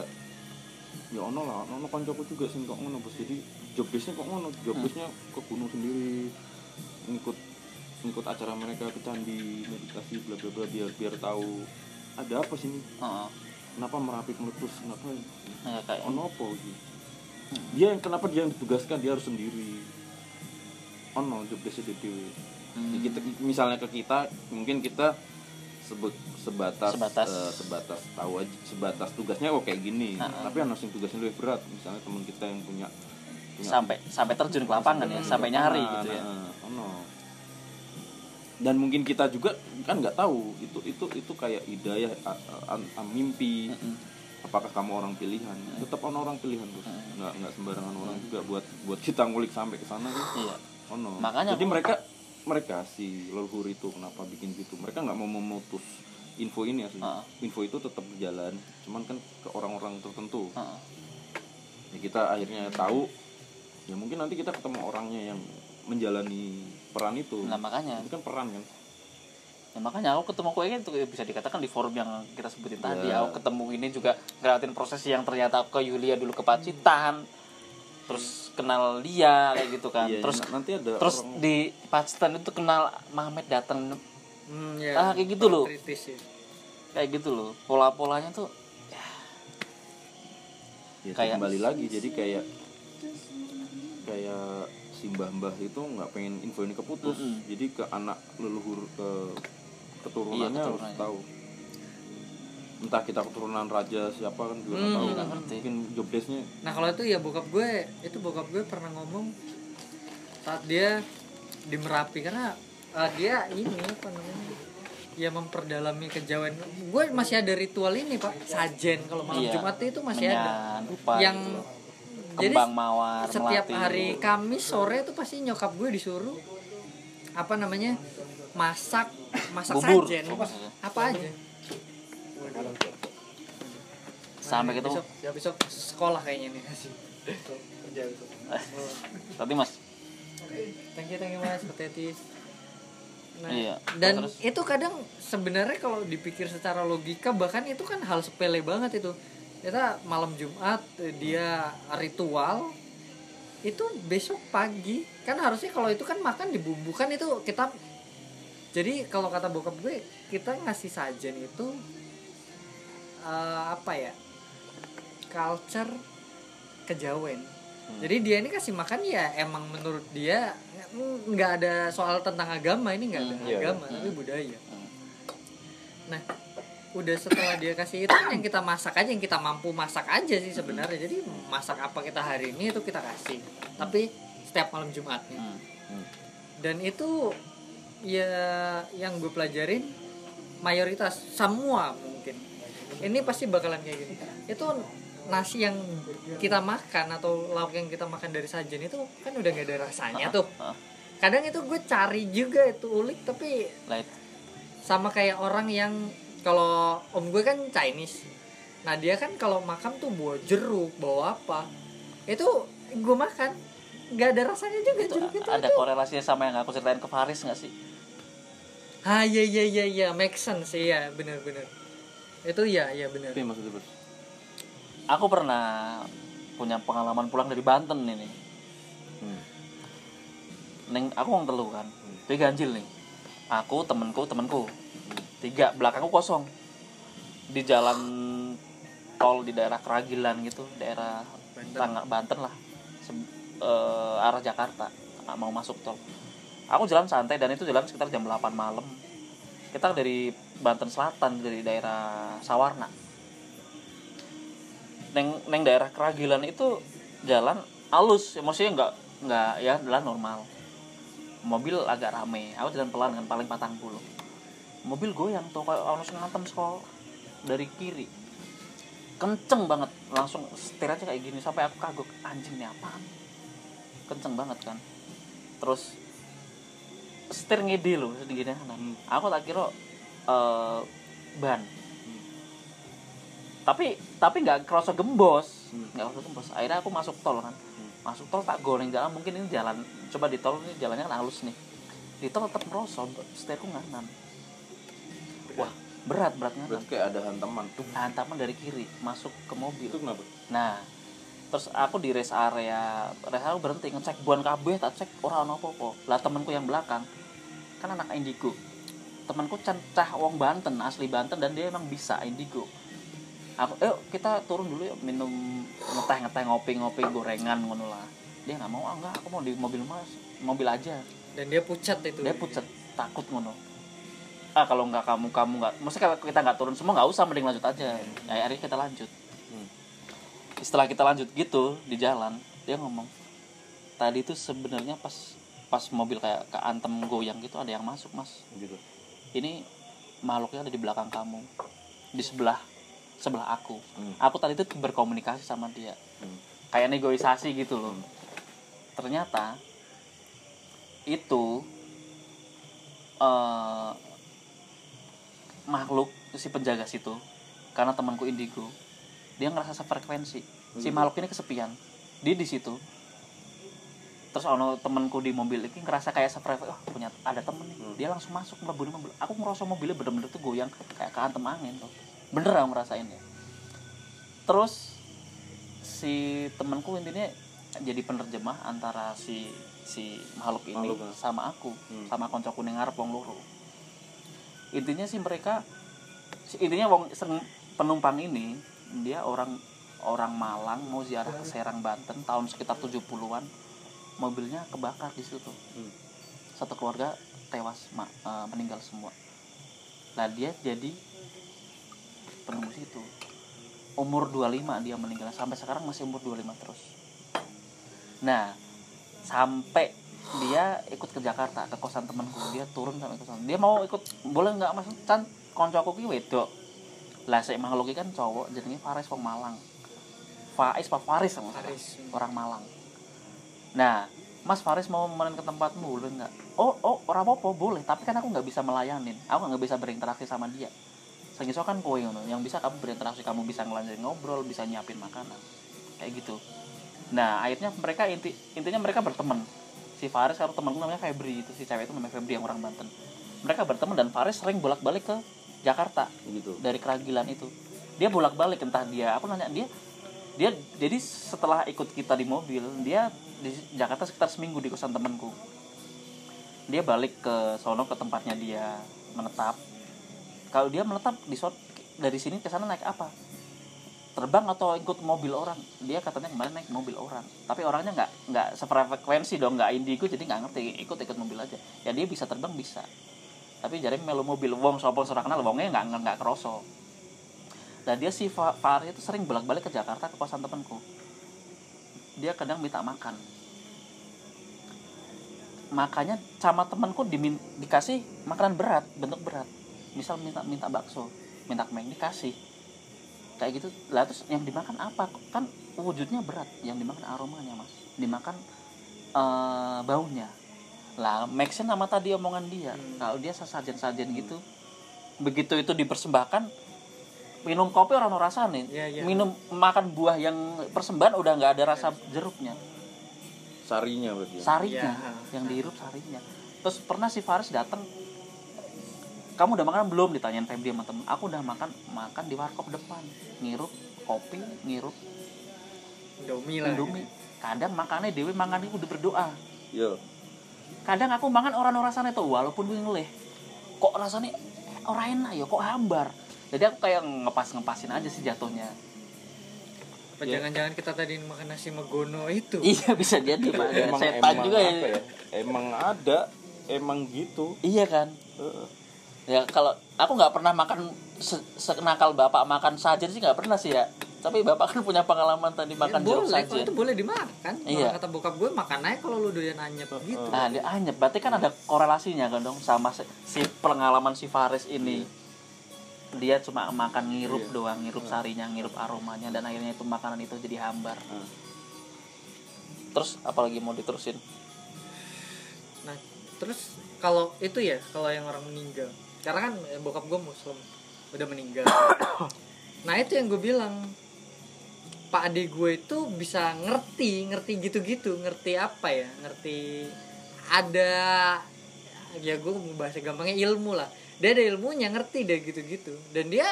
ya ono lah ono koncoku juga sih kok ngono bos jadi job desk-nya kok ngono job desk-nya ke gunung sendiri ngikut ngikut acara mereka ke candi meditasi bla bla bla biar biar tahu ada apa sih ini Heeh. kenapa merapi meletus kenapa Ya, kayak ono apa gitu dia yang kenapa dia yang ditugaskan dia harus sendiri ono job desk dewe Hmm. Ya, kita misalnya ke kita mungkin kita sebe- sebatas Sebatas. eh, sebatas tahu aja sebatas tugasnya kok kayak gini Ah, ah. tapi yang tugasnya lebih berat misalnya teman kita yang punya, punya sampai sampai terjun ke lapangan ya sampai nyari gitu ya Nah, ono. dan mungkin kita juga kan nggak tahu itu itu itu kayak hidayah mimpi Mm-mm. Apakah kamu orang pilihan? Tetap ono orang pilihan bos nggak nggak sembarangan orang juga buat buat kita ngulik sampai ke sana kan iya. Ono. Makanya jadi aku- mereka mereka si leluhur itu kenapa bikin gitu? Mereka nggak mau memutus info ini asli. Ah. info itu tetap berjalan cuman kan ke orang-orang tertentu. Heeh. ya kita akhirnya tahu ya mungkin nanti kita ketemu orangnya yang menjalani peran itu. Nah makanya. Itu kan peran kan Ya, makanya aku ketemu kue itu bisa dikatakan di forum yang kita sebutin tadi Ya. aku ketemu ini juga ngeliatin proses yang ternyata aku ke Yulia dulu ke Pacitan terus kenal dia kayak gitu kan Iya, terus nanti ada terus orang di Pacitan itu kenal Mamet datang Hmm, ya. Ah, kayak gitu loh. Kritis ya. kayak gitu loh pola-polanya tuh ya, kayak- kembali lagi jadi kayak kayak si mbah-mbah itu nggak pengen info ini keputus Mm-mm. jadi ke anak leluhur ke keturunannya Iya, harus tahu entah kita keturunan raja siapa kan juga Hmm, tahu nggak ngerti. mungkin job desknya Nah kalau itu ya bokap gue, itu bokap gue pernah ngomong saat dia di Merapi karena eh, dia ini apa namanya? Ya memperdalami kejauhan. Gue masih ada ritual ini pak, sajen kalau malam Iya. Jumat itu masih ada. menyan, lupa Yang gitu. jadi kembang mawar setiap melati. hari Kamis sore itu pasti nyokap gue disuruh apa namanya masak masak Bubur. sajen apa? Aja. sampai gitu besok, ya besok sekolah kayaknya nih. Kerja besok. tadi mas. Thank you thank you mas. Tetis nah Iya, dan terus- itu kadang sebenarnya kalau dipikir secara logika bahkan itu kan hal sepele banget itu. Kita malam Jumat dia ritual itu besok pagi. Kan harusnya kalau itu kan makan dibumbukan itu kita jadi kalau kata bokap gue kita ngasih sajen itu eh, apa ya culture kejawen jadi dia ini kasih makan ya emang menurut dia nggak ada soal tentang agama ini nggak ada Hmm, iya, agama iya. tapi budaya Hmm. nah udah setelah dia kasih itu yang kita masak aja yang kita mampu masak aja sih sebenarnya jadi masak apa kita hari ini itu kita kasih tapi setiap malam Jumatnya Hmm. Hmm. dan itu ya yang gue pelajarin mayoritas semua mungkin. Ini pasti bakalan kayak gitu itu nasi yang kita makan atau lauk yang kita makan dari sajen itu kan udah gak ada rasanya tuh. Kadang itu gue cari juga itu ulik tapi Light. sama kayak orang yang kalau om gue kan Chinese. Nah dia kan kalau makan tuh bawa jeruk bawa apa itu gue makan nggak ada rasanya juga itu jeruk itu ada tuh. korelasinya sama yang aku ceritain ke Faris nggak sih? Ah iya iya iya iya. Make sense. Iya bener bener itu ya ya bener Tapi maksudnya bos? Aku pernah punya pengalaman pulang dari Banten ini. Hmm. neng aku ngomong telu kan. Dia ganjil nih. Aku temenku temenku tiga belakangku kosong. Di jalan tol di daerah Keragilan gitu daerah Banten. Tangga Banten lah. Se- eh, arah Jakarta nggak mau masuk tol. Aku jalan santai dan itu jalan sekitar jam 8 malam. Kita dari Banten Selatan dari daerah Sawarna. Neng neng daerah Keragilan itu jalan halus maksudnya nggak nggak ya jalan normal. Mobil agak rame aku jalan pelan kan paling patang puluh. Mobil goyang tuh kayak harus ngantem sekolah dari kiri. Kenceng banget langsung setir aja kayak gini sampai aku kagok anjing ini apaan kenceng banget kan. Terus setir ngide loh segini nah, aku tak kira eh, ban. Tapi tapi nggak kerasa gembos. Hmm. nggak kerasa gembos. Akhirnya aku masuk tol kan. Masuk tol tak goreng. Jalan mungkin ini jalan coba di tol ini jalannya kan halus nih. Di tol tetap merosot setirku nganan. Wah berat berat nganan. Berarti kayak ada hantaman. Tuh hantaman dari kiri masuk ke mobil. Itu kenapa? nah terus aku di rest area. Rest area berhenti ngecek buan kabeh tak cek orang ono apa lah temanku yang belakang kan anak indigo. Temanku can- cah wong Banten asli Banten dan dia emang bisa indigo. Aku eh kita turun dulu yuk minum ngeteh ngeteh ngopi ngopi gorengan ngono lah. Dia nggak mau ah enggak aku mau di mobil mas mobil aja. Dan dia pucat itu. Dia pucat takut ngono. Ah kalau nggak kamu kamu nggak maksudnya kalau kita nggak turun semua nggak usah mending lanjut aja. Ya akhirnya kita lanjut. Setelah kita lanjut gitu di jalan dia ngomong tadi itu sebenarnya pas pas mobil kayak ke antem goyang gitu ada yang masuk mas Gitu. ini makhluknya ada di belakang kamu di sebelah sebelah aku Hmm. aku tadi itu berkomunikasi sama dia Hmm. kayak negosiasi gitu loh ternyata itu eh makhluk si penjaga situ karena temanku indigo dia ngerasa sefrekuensi si Hmm. makhluk ini kesepian dia di situ terus ono temanku di mobil ini ngerasa kayak sefrekuensi oh punya ada temen nih Hmm. dia langsung masuk mlebu di mobil aku ngerasa mobilnya bener-bener tuh goyang kayak keantem angin tuh bener aku ngerasain ya terus si temanku intinya jadi penerjemah antara si si makhluk ini Makhluk, ya. sama aku Hmm. sama konco kuning ngarep wong loro intinya sih mereka si- intinya wong penumpang ini dia orang orang Malang mau ziarah ke Serang Banten tahun sekitar 70-an mobilnya kebakar di situ. Hmm. satu keluarga tewas ma- eh, meninggal semua. Nah dia jadi penunggu situ. Umur 25 dia meninggal. Sampai sekarang masih umur 25 terus. Nah sampai dia ikut ke Jakarta ke kosan temanku. Dia turun sampai kosan dia mau ikut boleh nggak mas? Kan koncoku ki wedok lah saya makhluk kan cowok jenenge Faris wong Malang. Faiz Pak Faris sama Faris. orang Malang. Nah Mas Faris mau main ke tempatmu boleh nggak? Oh oh orang apa boleh. Tapi kan aku nggak bisa melayanin. Aku nggak bisa berinteraksi sama dia. Segiso kan kowe ngono. Yang bisa kamu berinteraksi kamu bisa ngelanjutin ngobrol bisa nyiapin makanan. Kayak gitu. Nah akhirnya mereka inti intinya mereka berteman. Si Faris kalau temanku namanya Febri. Itu si cewek itu namanya Febri yang orang Banten. Mereka berteman dan Faris sering bolak-balik ke Jakarta gitu. dari Keragilan itu. Dia bolak-balik entah dia aku nanya dia dia jadi setelah ikut kita di mobil dia di Jakarta sekitar seminggu di kosan temanku. Dia balik ke sono ke tempatnya dia menetap. Kalau dia menetap di dari sini ke sana naik apa? Terbang atau ikut mobil orang? Dia katanya kemarin naik mobil orang. Tapi orangnya nggak nggak sefrekuensi dong nggak indigo jadi nggak ngerti. Ikut ikut mobil aja. Ya dia bisa terbang bisa tapi jadi melu mobil wong sopong serak kenal wongnya nggak nggak kroso dan dia si Fa- Fahri itu sering bolak-balik ke Jakarta ke kosan temanku. Dia kadang minta makan. Makanya sama temanku dimin, dikasih makanan berat bentuk berat. Misal minta minta bakso minta meng dikasih. Kayak gitu. Lah terus yang dimakan apa? Kan wujudnya berat. Yang dimakan aromanya mas. Dimakan eh, baunya lah Maxen sama tadi omongan dia. Hmm. kalau dia sajen-sajen gitu begitu itu dipersembahkan minum kopi orang rasa nih Iya, iya. minum makan buah yang persembahan udah nggak ada rasa jeruknya. Sarinya berarti ya? sarinya Iya. yang dihirup sarinya. Terus pernah si Faris datang kamu udah makan belum? ditanyain Febri sama temen. Aku udah makan makan di warkop depan. Ngirup kopi ngirup Indomie lah indomie. kadang makannya dewi makan itu udah berdoa. Yo kadang aku makan orang-orang sana itu walaupun gue ngeleh kok rasanya orang enak ya kok hambar? Jadi aku kayak ngepas ngepasin aja sih jatuhnya. Apa Ya. jangan-jangan kita tadi makan nasi megono itu? Iya bisa jadi pak. Emang setan emang juga ya. ya? Emang ada emang gitu. Iya kan? Heeh. ya kalau aku nggak pernah makan se senakal bapak makan sajen sih nggak pernah sih ya tapi bapak kan punya pengalaman tadi makan Ya, jeruk boleh kalau sajen itu boleh dimakan. Iya. Kata bokap gue makan aja kalau lu doyan anyep gitu. Nah dia anyep. Berarti kan ada korelasinya kan dong sama si, pengalaman si Faris ini. Dia cuma makan ngirup Iya. doang ngirup sarinya ngirup aromanya dan akhirnya itu makanan itu jadi hambar. Hmm. terus apalagi mau diterusin? Nah terus kalau itu ya kalau yang orang meninggal. Karena kan eh, bokap gue muslim udah meninggal. Nah itu yang gue bilang pak adik gue itu bisa ngerti ngerti gitu-gitu ngerti apa ya ngerti ada ya gue bahasa gampangnya ilmu lah. Dia ada ilmunya ngerti deh gitu-gitu. Dan dia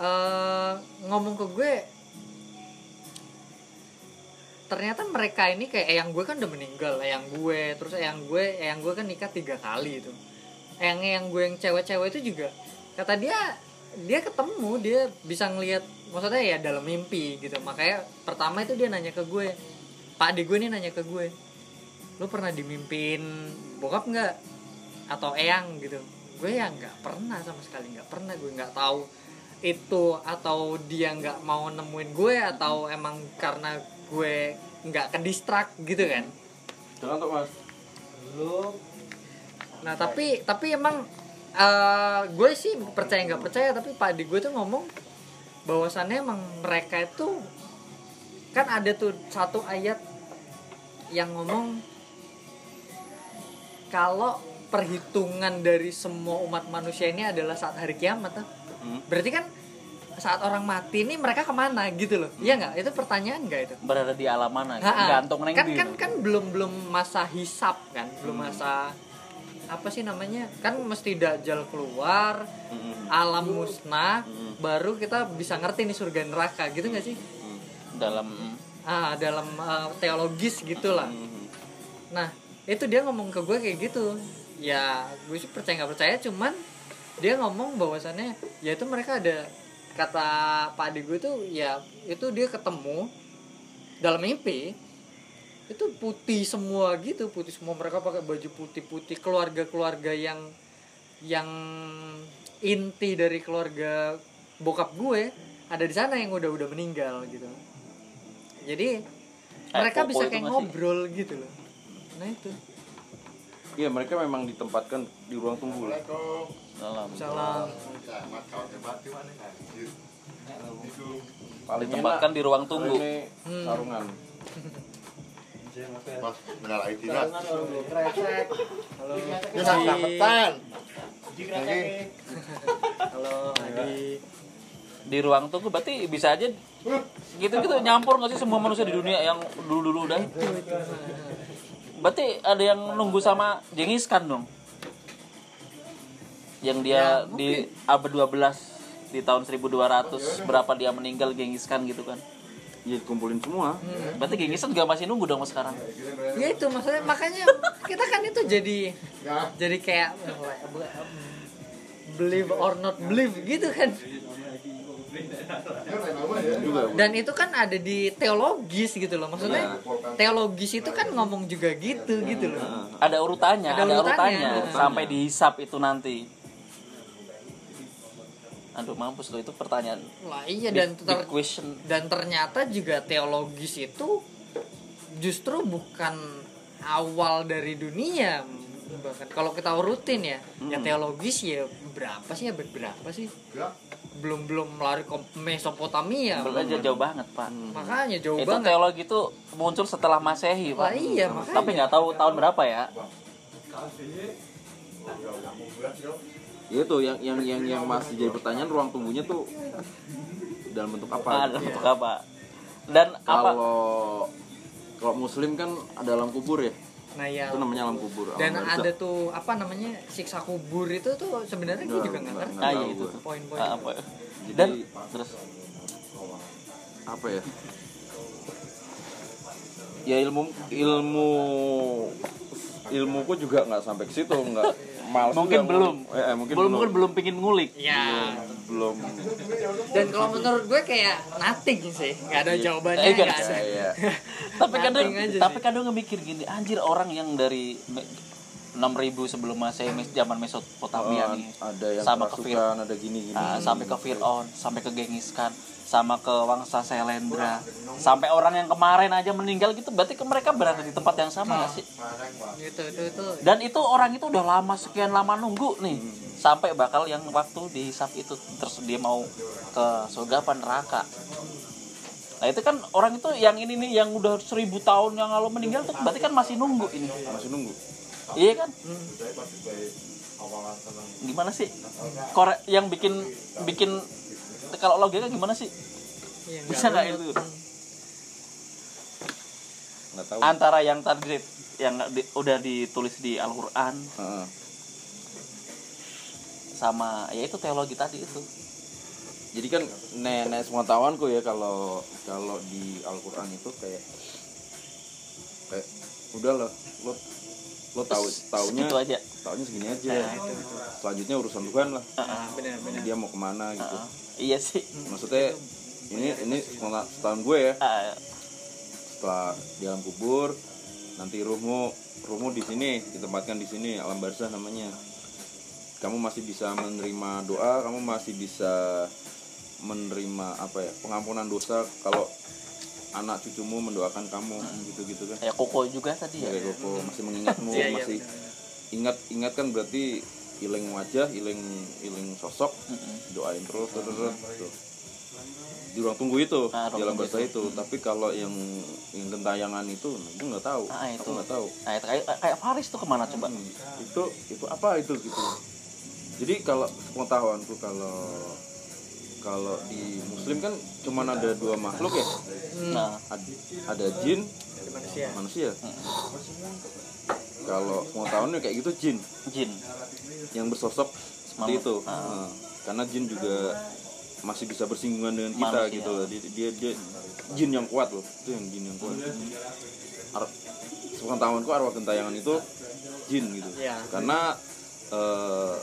eh, ngomong ke gue ternyata mereka ini kayak eyang gue kan udah meninggal eyang gue terus eyang gue eyang gue kan nikah tiga kali itu. Eyang eyang gue yang cewek-cewek itu juga kata dia dia ketemu dia bisa ngelihat maksudnya ya dalam mimpi gitu. Makanya pertama itu dia nanya ke gue pak adik gue ini nanya ke gue lu pernah dimimpin bokap nggak? Atau eyang? Gitu. Gue ya nggak pernah sama sekali nggak pernah. Gue nggak tahu itu atau dia nggak mau nemuin gue atau emang karena gue nggak ke distrak gitu kan. Jangan tuh mas? Nah tapi tapi emang eh, gue sih percaya nggak percaya tapi pak adik gue tuh ngomong bahwasannya emang mereka itu kan ada tuh satu ayat yang ngomong kalau perhitungan dari semua umat manusia ini adalah saat hari kiamat tuh. Hmm. berarti kan saat orang mati ini mereka ke mana gitu loh iya nggak itu pertanyaan nggak itu berada di alam mana gantung neng kan di. kan kan belum belum masa hisap kan belum Hmm. masa apa sih namanya kan mesti dajjal keluar Mm-mm. alam musnah Hmm. baru kita bisa ngerti nih surga neraka gitu nggak sih dalam ah dalam uh, teologis gitulah Mm-mm. nah itu dia ngomong ke gue kayak gitu ya gue sih percaya nggak percaya cuman dia ngomong bahwasannya ya itu mereka ada kata pak adik gue tuh ya itu dia ketemu dalam mimpi itu putih semua gitu putih semua. Mereka pakai baju putih-putih keluarga-keluarga yang yang inti dari keluarga bokap gue ada di sana yang udah udah meninggal gitu. Jadi mereka Popo bisa kayak ngobrol gitu loh. Nah itu. Iya mereka memang ditempatkan di ruang tunggu lah. dalam salam. Paling ditempatkan di ruang tunggu. Ini Hmm. sarungan. Mas, menyalahi tidak. halo Ini sapetan. Lagi. halo Adi di ruang tunggu berarti bisa aja gitu gitu nyampur nggak sih semua manusia di dunia yang dulu dulu udah? Berarti ada yang nunggu sama Genghis Khan dong? Yang dia Ya, di abad 12 di tahun 1200 berapa dia meninggal Genghis Khan gitu kan ya dikumpulin semua. Berarti Genghis Khan juga masih nunggu dong mas sekarang? Ya itu maksudnya makanya kita kan itu jadi jadi kayak believe or not believe gitu kan. Dan itu kan ada di teologis gitu loh maksudnya teologis itu kan ngomong juga gitu gitu loh. Ada urutannya Ada ada, urutannya. urutannya, sampai dihisap itu nanti aduh mampus lo itu pertanyaan lah iya big, dan ter- big question. dan ternyata juga teologis itu justru bukan awal dari dunia bahkan kalau kita urutin ya ya teologis ya berapa sih ya berapa sih? Belum belum lari ke Mesopotamia belum aja jauh banget pak. Makanya jauh itu banget. teologi itu muncul setelah masehi lah pak iya makanya. tapi nggak tahu tahun berapa ya. Ya itu yang yang yang yang masih jadi pertanyaan ruang tunggunya tuh dalam bentuk apa? Ada untuk apa? Dan apa? Kalau kalau muslim kan ada alam kubur ya? Nah ya itu namanya alam kubur alam dan barzakh. ada tuh apa namanya siksa kubur itu tuh sebenarnya gue Nggak, juga nggak ngerti. ah, tahu iya, itu. Poin-poin Ah, apa? Jadi- dan terus apa ya? Ya ilmu ilmu ilmuku juga nggak sampai ke situ nggak males mungkin juga belum. eh, eh, mungkin belum belum. mungkin belum pingin ngulik. Ya belum. Dan kalau menurut gue kayak nothing sih. Nggak ada jawabannya Eh, nggak ada. ada ya, tapi kadang tapi kadang ngemikir gini anjir orang yang dari me- 6000 sebelum masehi mes- zaman Mesopotamia nih Oh, ada yang sama ke Fir ada gini gini ah, sampai ke Fir'aun sampai ke Genghis Khan sama ke Wangsa Selendra. Sampai orang yang kemarin aja meninggal gitu berarti ke mereka berada di tempat yang sama nggak sih? Gitu itu itu. Dan itu orang itu udah lama sekian lama nunggu nih. Sampai bakal yang waktu dihisap itu terus dia mau ke surga apa neraka. Nah itu kan orang itu yang ini nih yang udah seribu tahun yang lalu meninggal tuh berarti kan masih nunggu ini. Masih nunggu. Iya kan? Gimana sih? Korek yang bikin bikin kalau logika gimana sih? Iya, nggak bisa nggak itu? Nggak tahu. Antara yang tadi yang di- udah ditulis di Al-Quran Heeh. sama ya itu teologi tadi itu. Jadi kan nenek pengetahuanku ya kalau kalau di Al-Quran itu kayak kayak udah lah lo lo tahu taunya Segitu aja. taunya segini aja. Nah, itu, selanjutnya urusan Tuhan lah. Ah, benar benar. Dia mau ke mana gitu. Heeh. Iya sih. Maksudnya ini ini setahun gue ya. Ah, setelah di alam kubur nanti ruhmu ruhmu di sini ditempatkan di sini alam barzah namanya. Kamu masih bisa menerima doa kamu masih bisa menerima apa ya pengampunan dosa kalau anak cucumu mendoakan kamu gitu gitu kan. Kayak koko juga tadi ya. Kayak Koko masih mengingatmu Iya, iya, masih ingat ingat kan berarti iling wajah iling iling sosok Mm-mm. doain terus terus terus gitu. di ruang tunggu itu Ah, ruang di alam tunggu bahasa itu. itu. Tapi kalau yang yang gentayangan itu nah, gue nggak tahu. Ah, itu. aku nggak tahu. Nah itu kayak kayak Faris tuh ke mana coba? Hmm, itu itu apa itu gitu. Jadi kalau pengetahuanku kalau kalau di muslim kan cuman ada dua makhluk ya? Nah. Ad- ada jin Ada manusia. manusia kalau pengetahuannya kayak gitu jin jin yang bersosok seperti itu ah. Nah, karena jin juga masih bisa bersinggungan dengan kita Manusia. gitu loh. dia, dia dia jin yang kuat loh itu yang jin yang kuat Ar sepengetahuanku arwah gentayangan itu jin gitu Iya. karena eh,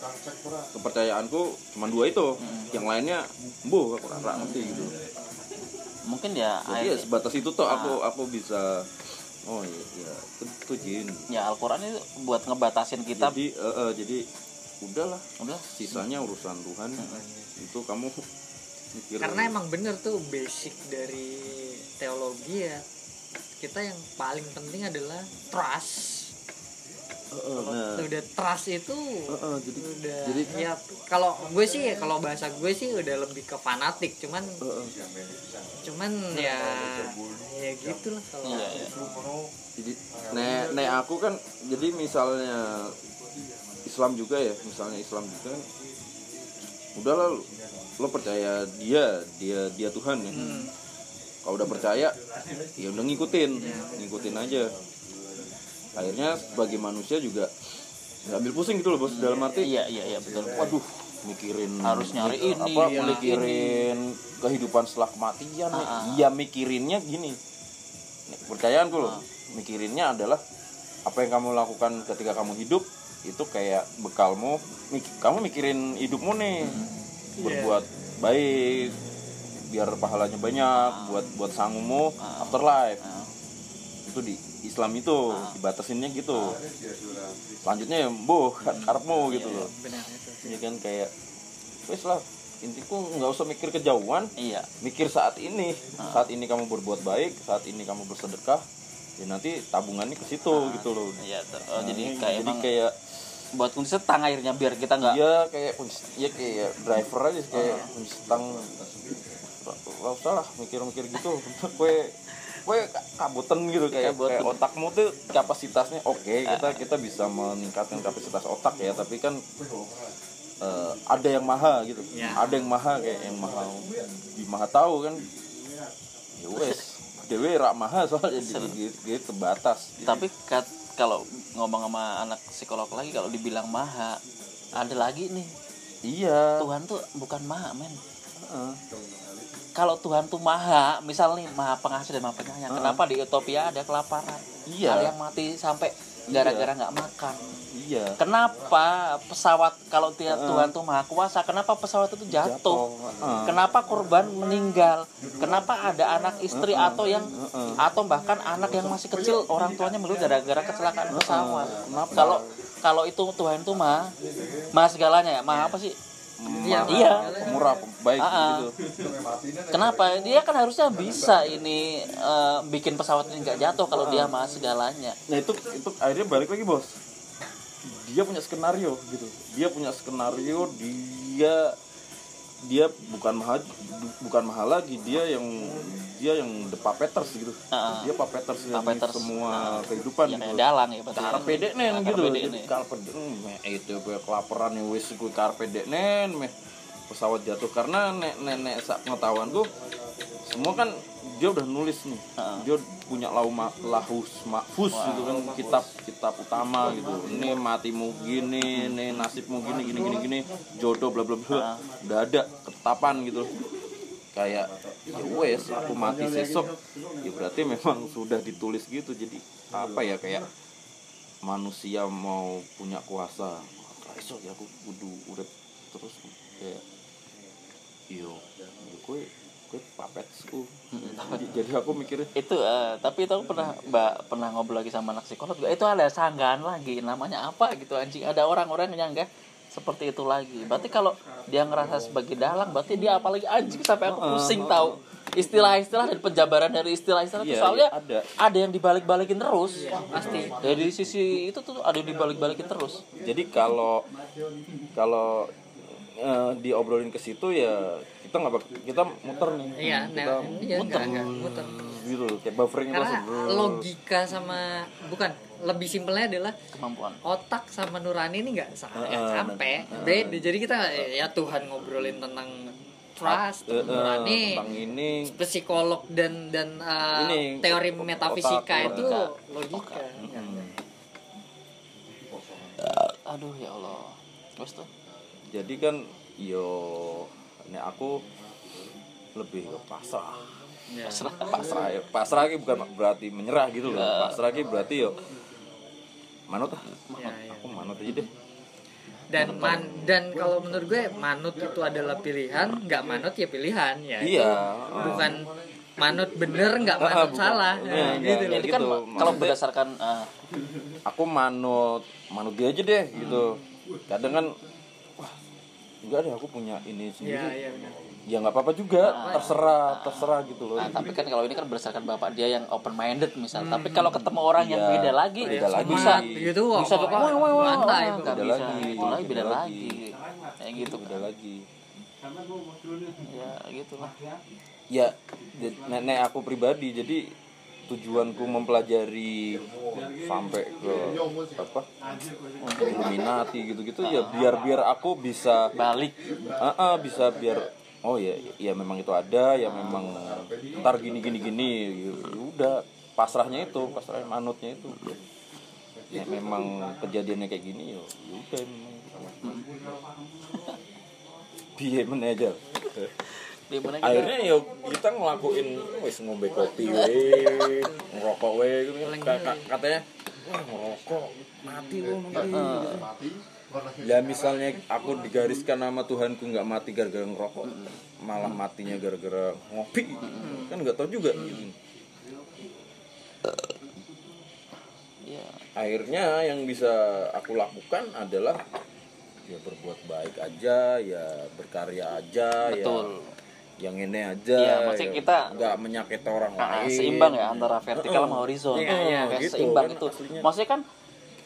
kepercayaanku cuma dua itu Hmm. yang lainnya bu aku rara ngerti gitu mungkin ya jadi ya sebatas itu toh aku Ah. aku bisa oh iya, iya. Itu, itu jin. Ya Al-Quran itu buat ngebatasin kita. Jadi eh, eh, jadi udahlah. Udah. Sisanya urusan Tuhan. Itu kamu mikir. Karena emang bener tuh basic dari teologi ya kita yang paling penting adalah trust Nah, udah trust itu jadi udah jadi ya kalau gue sih kalau bahasa gue sih udah lebih ke fanatik cuman cuman ya ya gitu lah kalau Iya, iya. jadi nek nek aku kan jadi misalnya Islam juga ya misalnya Islam juga kan udahlah lo, lo percaya dia dia dia Tuhan ya. Kalau udah percaya ya udah ngikutin ngikutin aja akhirnya sebagai manusia juga nggak ambil pusing gitu loh bos dalam arti iya iya iya betul waduh mikirin Harus nyari ini, apa iya. mikirin kehidupan setelah kematian. Ah, ah. iya mikirinnya gini percayaanku loh Ah. mikirinnya adalah apa yang kamu lakukan ketika kamu hidup itu kayak bekalmu mik- kamu mikirin hidupmu nih Hmm. berbuat baik biar pahalanya banyak buat buat sangumu Ah. afterlife itu di Islam itu dibatasinnya gitu. Selanjutnya ya boh karepmu gitu loh. benar itu. Ya kan kayak wes lah intiku nggak usah mikir kejauhan. Iya. Mikir saat ini. Saat ini kamu berbuat baik saat ini kamu bersedekah ya nanti tabungannya ke situ gitu loh. Iya tuh. Oh, jadi Nah, kayak jadi emang kayak buat kunci setang akhirnya biar kita nggak iya kayak kunci- iya kayak driver aja kayak kunci stang nggak usah lah mikir-mikir gitu. Kue kue kabutan gitu kayak, Kabutan. kayak otakmu tuh kapasitasnya oke kita kita bisa meningkatkan kapasitas otak ya tapi kan eh, ada yang maha gitu. Ya. ada yang maha kayak yang maha di maha tahu kan. Ya wes dewe rak maha soalnya gitu, gitu, gitu terbatas tapi kat, kalau ngomong sama anak psikolog lagi kalau dibilang maha ada lagi nih. Iya. Tuhan tuh bukan maha men. Kalau Tuhan tuh maha misal nih maha pengasih dan maha penyayang kenapa di Utopia ada kelaparan? Iya. ada yang mati sampai gara-gara nggak makan. Iya. Kenapa pesawat kalau dia Tuhan tuh maha kuasa kenapa pesawat itu jatuh, Jatuh, heeh. kenapa korban meninggal? Kenapa ada anak istri atau yang atau bahkan anak yang masih kecil orang tuanya meninggal gara-gara kecelakaan pesawat? Kenapa? kalau kalau itu Tuhan itu maha maha segalanya ya? Maha apa sih Maha Iya. murah baik Ah, ah. gitu Kenapa? Dia kan harusnya bisa ini eh, bikin pesawat ini nggak jatuh kalau dia maha segalanya. nah itu itu akhirnya balik lagi bos dia punya skenario gitu dia punya skenario dia dia bukan maha bukan mahal lagi dia yang dia yang the puppeters gitu Ah. dia puppeters yang Puppeters. semua kehidupan Ya gitu dalang ya berarti. karpe dek nen Ah, gitu karpe dek Jadi nen. karpe dek meh, itu gue kelaparan ya wis gue karpe nen meh pesawat jatuh karena nek nenek sak pengetahuan gue semua kan dia udah nulis nih. Ah. dia punya lau ma- lahus mahfuz gitu kan kitab kitab utama gitu. Ini matimu gini ini nasibmu gini gini gini gini. Jodoh bla bla bla. Udah ada ketetapan gitu. Kayak ya wes aku mati sesok. Ya berarti memang sudah ditulis gitu. Jadi apa ya kayak manusia mau punya kuasa. Iso ya aku kudu urip terus. Kayak yo gue gue papetsku jadi, jadi aku mikirnya Itu eh, tapi itu aku pernah Mbak pernah ngobrol lagi sama anak psikolog juga. Itu ada sanggahan lagi namanya apa gitu anjing. Ada orang-orang yang nyanggah seperti itu lagi. Berarti kalau dia ngerasa sebagai dalang berarti dia apalagi anjing sampai aku pusing tahu istilah-istilah dan penjabaran dari istilah-istilah itu Iya, soalnya iya, ada. ada yang dibalik-balikin terus pasti dari sisi itu tuh ada yang dibalik-balikin terus jadi kalau kalau eh, diobrolin ke situ ya kita nggak bak- kita muter nih. Iya kita nah iya muter. enggak enggak muter. Gitu kayak buffering karena langsung logika sama bukan lebih simpelnya adalah kemampuan. otak sama nurani ini nggak sama nggak Heeh, sampai. beda jadi kita ya Tuhan ngobrolin tentang trust Eh, eh, nurani tentang ini. psikolog dan dan uh, Ini, teori otak, metafisika otak, itu logika. logika. Aduh ya Allah. Terus tuh? Jadi kan yo nek aku lebih ke pasrah Ya. pasrah pasrah ya pasrah ki bukan berarti menyerah gitu loh pasrah ki berarti yo manut ah Ya, ya. aku manut aja deh dan man dan kalau menurut gue manut itu adalah pilihan nggak manut ya pilihan ya itu Iya. bukan manut bener nggak Ah, manut bukan. salah Iya, Nah, iya, gitu loh. jadi kan gitu. kalau berdasarkan eh, aku manut manut dia aja deh gitu kadang kan enggak deh aku punya ini sendiri iya benar. ya nggak apa-apa juga terserah terserah gitu loh Nah, tapi kan kalau ini kan berdasarkan bapak dia yang open minded misal. Tapi kalau ketemu orang yang Iya, beda lagi, beda lagi. bisa gitu wah, bisa wah, wah, wah, wah, Beda bisa. lagi, Itu lagi beda beda lagi. Kayak gitu beda lagi Ya, gitu lah. ya nenek aku pribadi jadi tujuanku mempelajari sampai ke apa? Illuminati gitu-gitu ya biar biar aku bisa Balik. Ah, ah, bisa biar oh ya ya memang itu ada ya memang ntar gini gini gini ya udah pasrahnya itu pasrah manutnya itu ya. Memang kejadiannya kayak gini yo ya udah memang. Aja kita akhirnya ya kita ngelakuin wis ngombe kopi we ngerokok we gitu. Ka- ka- katanya wah ngerokok mati lu. Nanti ya misalnya aku digariskan nama Tuhanku nggak mati gara-gara ngerokok malah matinya gara-gara ngopi. Kan nggak tahu juga. Gitu. ya akhirnya yang bisa aku lakukan adalah ya berbuat baik aja ya berkarya aja betul. ya yang ini aja Iya, maksudnya ya. kita- nggak menyakiti orang Ah, lain. seimbang ya antara vertikal sama Heeh. horizontal Iya, iya, Kayak gitu seimbang kan itu. aslinya. maksudnya kan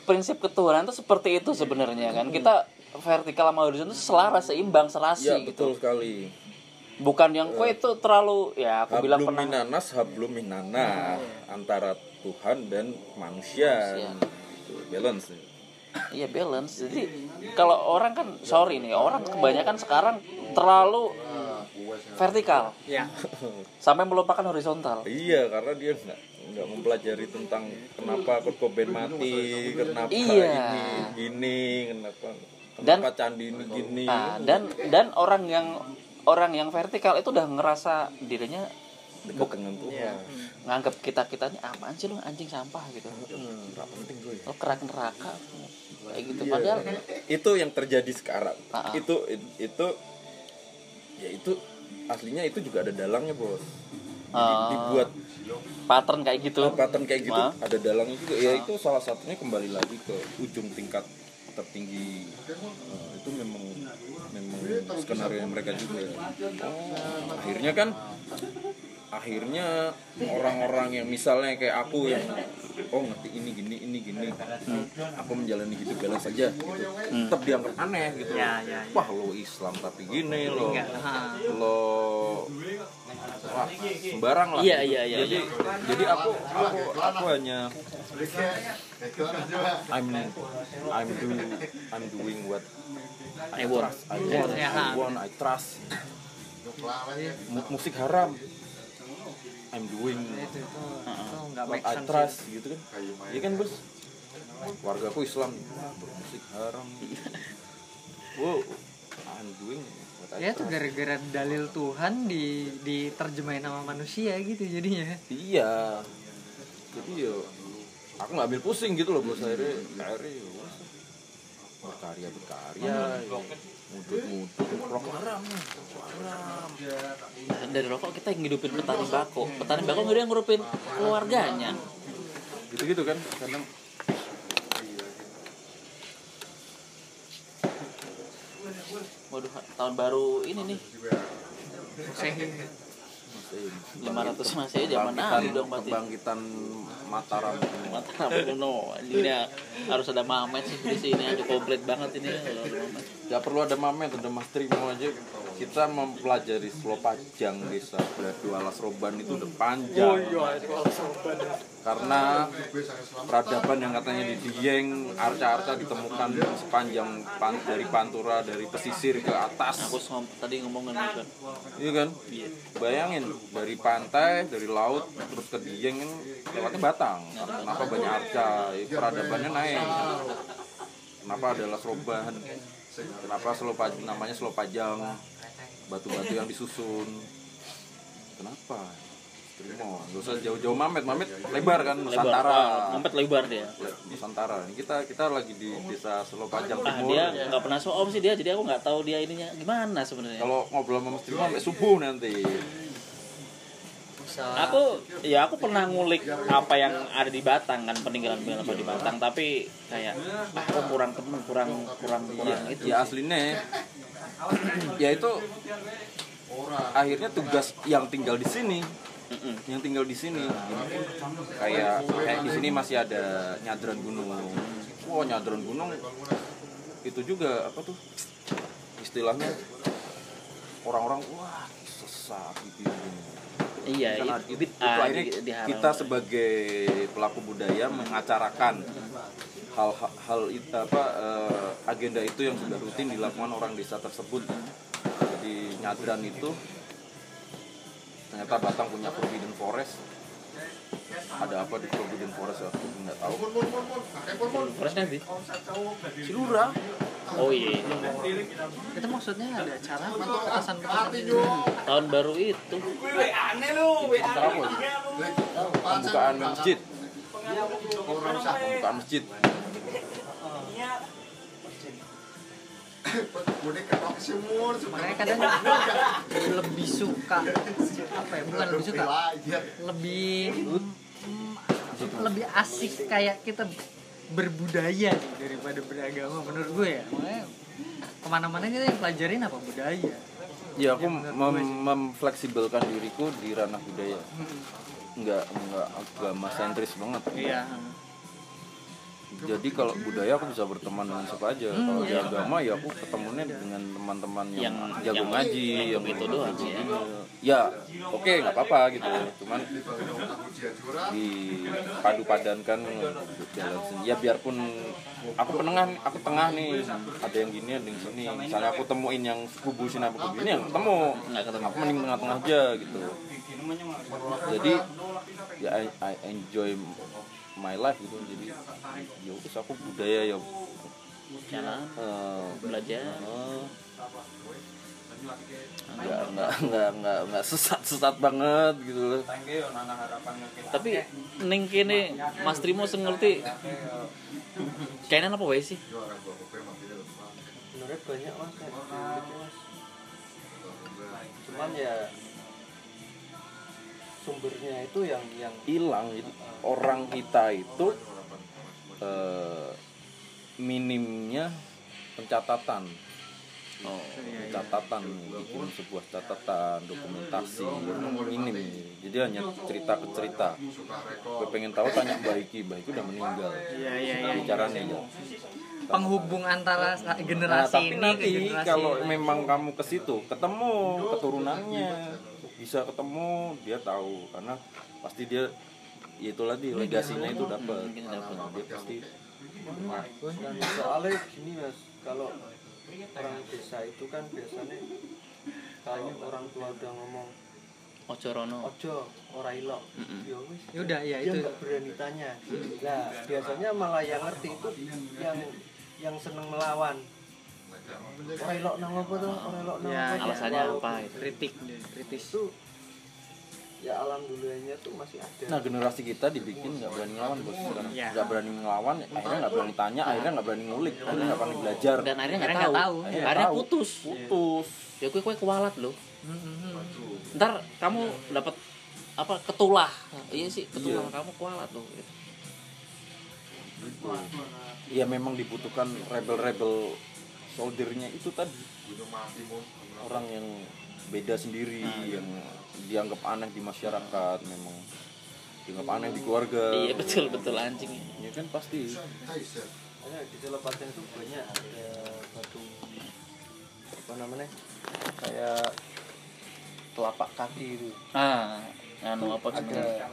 prinsip ketuhanan itu seperti itu sebenarnya kan. Kita vertikal sama horizontal itu selaras seimbang serasi ya gitu. betul sekali. Bukan yang kue itu terlalu ya aku bilang hablum pernah minanas hablum minana antara Tuhan dan manusia, Manusia. Gitu, balance. Iya balance. Jadi kalau orang kan sorry nih orang kebanyakan sekarang terlalu vertikal. Ya. Sampai melupakan horizontal? Iya karena dia nggak nggak mempelajari tentang kenapa Kurt Cobain mati kenapa Iya. ini gini kenapa Dan- kenapa candi ini gini. Nah, dan dan orang yang orang yang vertikal itu udah ngerasa dirinya dekat dengan Tuhan. Iya. nganggap kita kitanya apaan sih lu anjing sampah? gitu. Hmm, penting gue lu kerak neraka kayak gitu. Iya. padahal itu yang terjadi sekarang. Ah. itu itu ya itu aslinya itu juga ada dalangnya bos. Di- eh, dibuat pattern kayak gitu. Pattern kayak gitu. Ah. ada dalangnya juga. Ya itu salah satunya kembali lagi ke ujung tingkat tertinggi. Nah, itu memang memang skenario yang mereka juga. Oh, akhirnya kan akhirnya orang-orang yang misalnya kayak aku yang oh ngerti ini gini ini gini. Aku menjalani hidup balance saja gitu. Tetap dianggap aneh gitu. Ya, ya, ya. wah lo Islam tapi gini lo lo wah sembarang lah. Iya, iya, iya, jadi jadi aku aku aku hanya I'm I'm do I'm doing what I want. I want Ya, I want I trust. Mu- musik haram. I'm doing. Itu itu nggak make sense trust gitu kan? Iya kan bos? Warga aku Islam musik haram. Wow I'm doing what I ya itu trust. gara-gara dalil Tuhan di diterjemahin sama manusia gitu jadinya. Iya. Jadi yo aku nggak ambil pusing gitu loh bos. Akhirnya akhirnya berkarya berkarya. Mudut mudut rokok haram haram. Dan dari rokok kita yang ngidupin petani bako. Petani bako nggak ada yang ngurupin keluarganya. Gitu gitu kan karena waduh tahun baru ini nih. Sehin. Masih 500 masih zaman Nabi dong berarti kebangkitan Mataram Mataram kuno ini ya, harus ada Mamet sih di sini ada komplit banget ini kalau ada Mamet. Gak perlu ada mamet, ada mas Trimo aja. Kita mempelajari Selopajang Desa Beladu Alas Roban itu udah panjang. Karena peradaban yang katanya di Dieng Arca-arca ditemukan sepanjang pan- dari Pantura, dari pesisir ke atas. Aku tadi ngomongin itu. Kan? Iya. Kan? Bayangin, dari pantai, dari laut, terus ke Dieng kan lewatnya Batang. Kenapa banyak arca, Ya, peradabannya naik. Kenapa ada Las Roban Kenapa Selopajang, namanya Selopajang Batu-batu yang disusun. Kenapa? Trimo, gak usah jauh-jauh Mamet, Mamet lebar kan, Nusantara. Ah, Mamet lebar dia. Le- Nusantara, ini kita kita lagi di desa Selopajang ah Timur. dia nggak pernah so om sih dia jadi aku nggak tahu dia ininya gimana sebenarnya. Kalau ngobrol sama Mas Trimo sampai subuh nanti aku ya aku pernah ngulik apa yang ada di Batang kan peninggalan peninggalan apa di Batang tapi kayak ah, aku kurang temen kurang kurang kurang itu. ya aslinya ya. Itu akhirnya tugas yang tinggal di sini. Mm-mm. yang tinggal di sini. Kayak kayak di sini masih ada nyadran gunung. Wow nyadran gunung itu juga apa tuh istilahnya orang-orang wah sesat gitu iya itu, itu, itu, itu akhirnya kita sebagai pelaku budaya mengacarakan hal hal itu apa eh, agenda itu yang sudah rutin dilakukan orang desa tersebut. Jadi nyadran itu ternyata Batang punya forbidden forest. Ada apa di Forbidden Forest? Aku nggak tahu. Terus nanti Cilura oh iya. Itu maksudnya ada acara petasan petasan gitu tahun baru itu. Pembukaan masjid. Pembukaan masjid. Makanya kadang lebih suka. Apa ya? Bukan lebih suka. Lebih mm, lebih asik kayak kita berbudaya daripada beragama menurut gue ya. Makanya ke mana-mana kita yang pelajarin apa? Budaya. Ya aku mem- memfleksibelkan diriku di ranah budaya. Nggak nggak agama sentris banget. Iya jadi kalau budaya aku bisa berteman dengan siapa aja. Kalau di agama ya aku ketemunya dengan teman-teman yang, Yang- jago yang- ngaji yang jago doang, ya. ya oke nggak apa-apa gitu. Cuman di padu padankan jalan sendiri. Ya biarpun aku penengah aku tengah nih. Ada yang gini ada yang sini. Misalnya aku temuin yang kubu sini apa kubu ini yang ketemu. Nggak ketemu. aku mending tengah-tengah aja gitu. Jadi ya I, I enjoy my life gitu. Jadi ya udah aku budaya ya jalan eh, belajar. eh, nggak nggak nggak nggak nggak sesat sesat banget gitu loh. Tapi ning kene Mas Trimo sing ngerti kayaknya apa wae sih? Sebenarnya banyak mas kayak gitu, mas cuman ya sumbernya itu yang yang hilang. Jadi orang kita itu eh, minimnya pencatatan. Oh catatan bikin sebuah catatan dokumentasi minim. Jadi hanya cerita ke cerita. Gue pengen tahu tanya Baiki Baiki udah meninggal. Iya iya iya. Bicaranya ya. Penghubung antara Nah, generasi tapi ini nanti kalau lain. memang kamu ke situ ketemu keturunannya bisa ketemu dia tahu. Karena pasti dia ya itu lagi legasinya itu dapat. Nah, dia pasti dan soalnya gini mas kalau orang desa itu kan biasanya kalau orang tua udah ngomong ojo rono. Ojo ora ilok Mm-mm. ya wis Ya udah ya dia itu. nggak berani tanya. Nah biasanya malah yang ngerti itu yang yang seneng melawan ora nang apa tuh? Ora nang Ya, apa? tuh? alasannya apa? Itu kritik kritis. Itu ya alhamdulillahnya tuh masih ada. Nah generasi kita dibikin nggak berani ngelawan bos. Sekarang Iya. nggak berani ngelawan akhirnya nggak berani tanya akhirnya nggak berani ngulik akhirnya nggak berani belajar. Dan akhirnya nggak tahu, tahu. Akhirnya akhirnya tahu. putus. Putus. Ya kue kue kualat loh ntar kamu dapat apa ketulah. Iya sih ketulah Iya. kamu kualat loh ya memang dibutuhkan rebel-rebel soldiernya itu tadi. Orang yang beda sendiri yang dianggap aneh di masyarakat memang dianggap aneh di keluarga. Iya betul betul anjing. Ya kan pasti. Makanya di Celepatan itu banyak ada batu apa namanya kayak telapak kaki itu. Ah anu apa ada.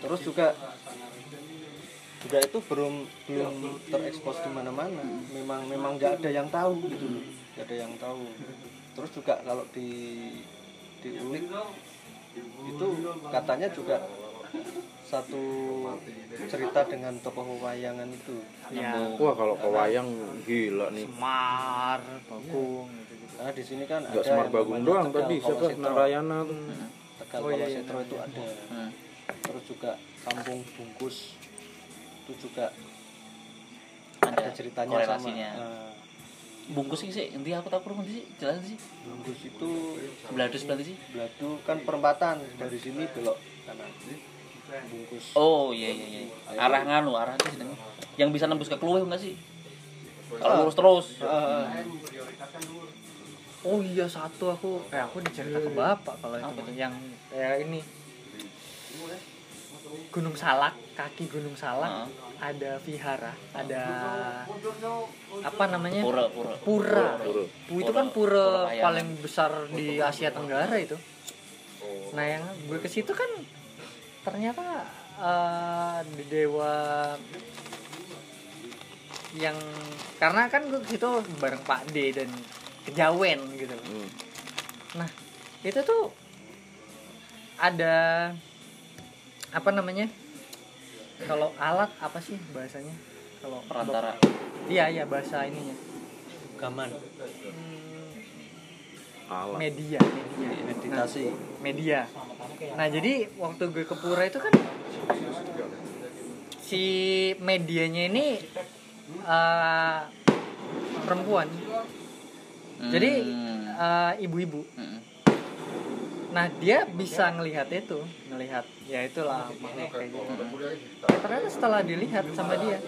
terus juga juga itu belum belum terekspos di mana-mana. Memang memang nggak ada yang tahu gitu loh. Nggak ada yang tahu. Terus juga kalau di diulik itu katanya juga satu cerita dengan tokoh wayangan itu. Ya wah kalau ke wayang gila nih. Semar Bagong gitu gitu karena di sini kan nggak ada semar bagung doang Tegal tadi siapa. Narayana tuh. Tegal Oh, iya, iya. Itu ada. Hmm. terus juga kampung bungkus itu juga ada ada ceritanya korelasinya. Sama Nah, bungkus sih sih. Nanti aku tak perlu nanti sih. Jelas sih. Bungkus itu beladus berarti sih. Beladu kan perempatan. Dari sini belok kanan. Bungkus. Oh iya iya iya. Arah nganu arah itu sih yang bisa nembus ke keluar enggak sih? Kalau lurus terus. Ah, oh iya satu aku. Eh aku dicerita ke bapak kalau itu yang kayak ini Gunung Salak kaki Gunung Salak Ah. ada vihara ada apa namanya? Pura pura. Pura. Pura. Pu itu kan Pura- pura pura paling besar di Asia Tenggara itu. Nah yang gue ke situ kan ternyata di dewa yang karena kan gue ke situ bareng Pak D dan kejawen gitu. Hmm. nah itu tuh ada apa namanya? Kalau alat apa sih bahasanya? Kalau perantara. iya iya bahasa ininya. Gaman. Hmm, alat. Media media. Meditasi. media. Nah jadi waktu gue ke pura itu kan si medianya ini eh, perempuan. Jadi Hmm. eh, ibu-ibu. Mm-mm. Nah dia bisa ngelihat itu ngelihat ya itulah makhluk kayak gitu. Ya, ternyata setelah dilihat sama dia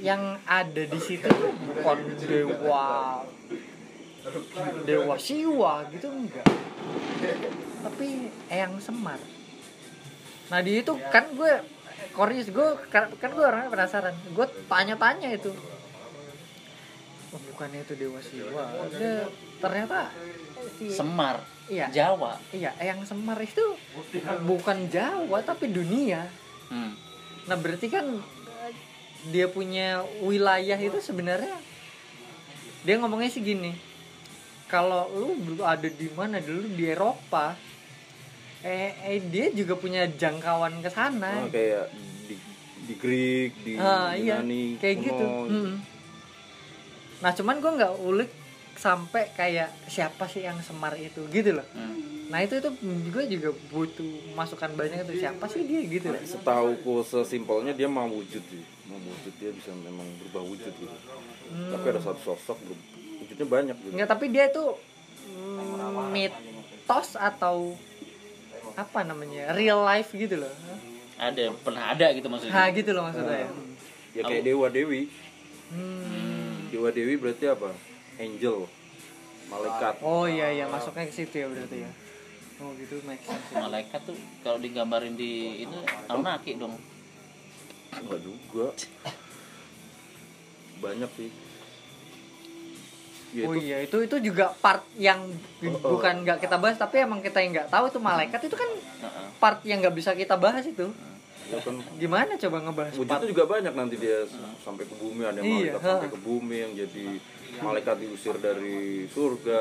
yang ada di situ tuh bukan dewa dewa siwa gitu enggak. Tapi eyang semar. Nah di itu kan gue koris gue kan gue orangnya penasaran. Gue tanya-tanya itu oh, bukannya itu dewa siwa Dia ternyata si Semar iya Jawa iya eyang semar itu bukan Jawa tapi dunia Hmm. Nah berarti kan dia punya wilayah itu sebenarnya dia ngomongnya sih gini. Kalau lu ada di mana dulu di Eropa, eh, eh dia juga punya jangkauan ke sana. Oh, kayak di di Greek di Ah, iya, Yunani kayak kuno, gitu. Hmm. Nah cuman gue nggak ulik sampai kayak siapa sih yang semar itu gitu loh. Hmm. Nah itu itu gue juga butuh masukan banyak itu siapa sih dia gitu loh. Setauku sesimpelnya dia mau wujud sih, mau wujud dia bisa memang berubah wujud gitu. Tapi ada satu sosok wujudnya banyak gitu. Enggak, tapi dia itu mm, mitos atau apa namanya? Real life gitu loh. ada pernah ada gitu maksudnya Nah, gitu loh maksudnya. ya. Ya kayak dewa dewi, Hmm. Dewa dewi berarti apa? Angel, malaikat. Oh iya iya, masuknya ke situ ya berarti ya. Oh gitu make sense. ya. malaikat tuh kalau digambarin di itu Anunnaki dong Enggak juga. Banyak sih. Ya, Oh itu iya, itu itu juga part yang Oh, oh. bukan nggak kita bahas tapi emang kita yang nggak tahu itu malaikat itu kan Heeh. part yang nggak bisa kita bahas itu. Ya kan Gimana coba ngebahas part? wujudnya juga banyak nanti dia sampai ke bumi ada yang Iya, malaikat sampai ha. ke bumi yang jadi malaikat diusir dari surga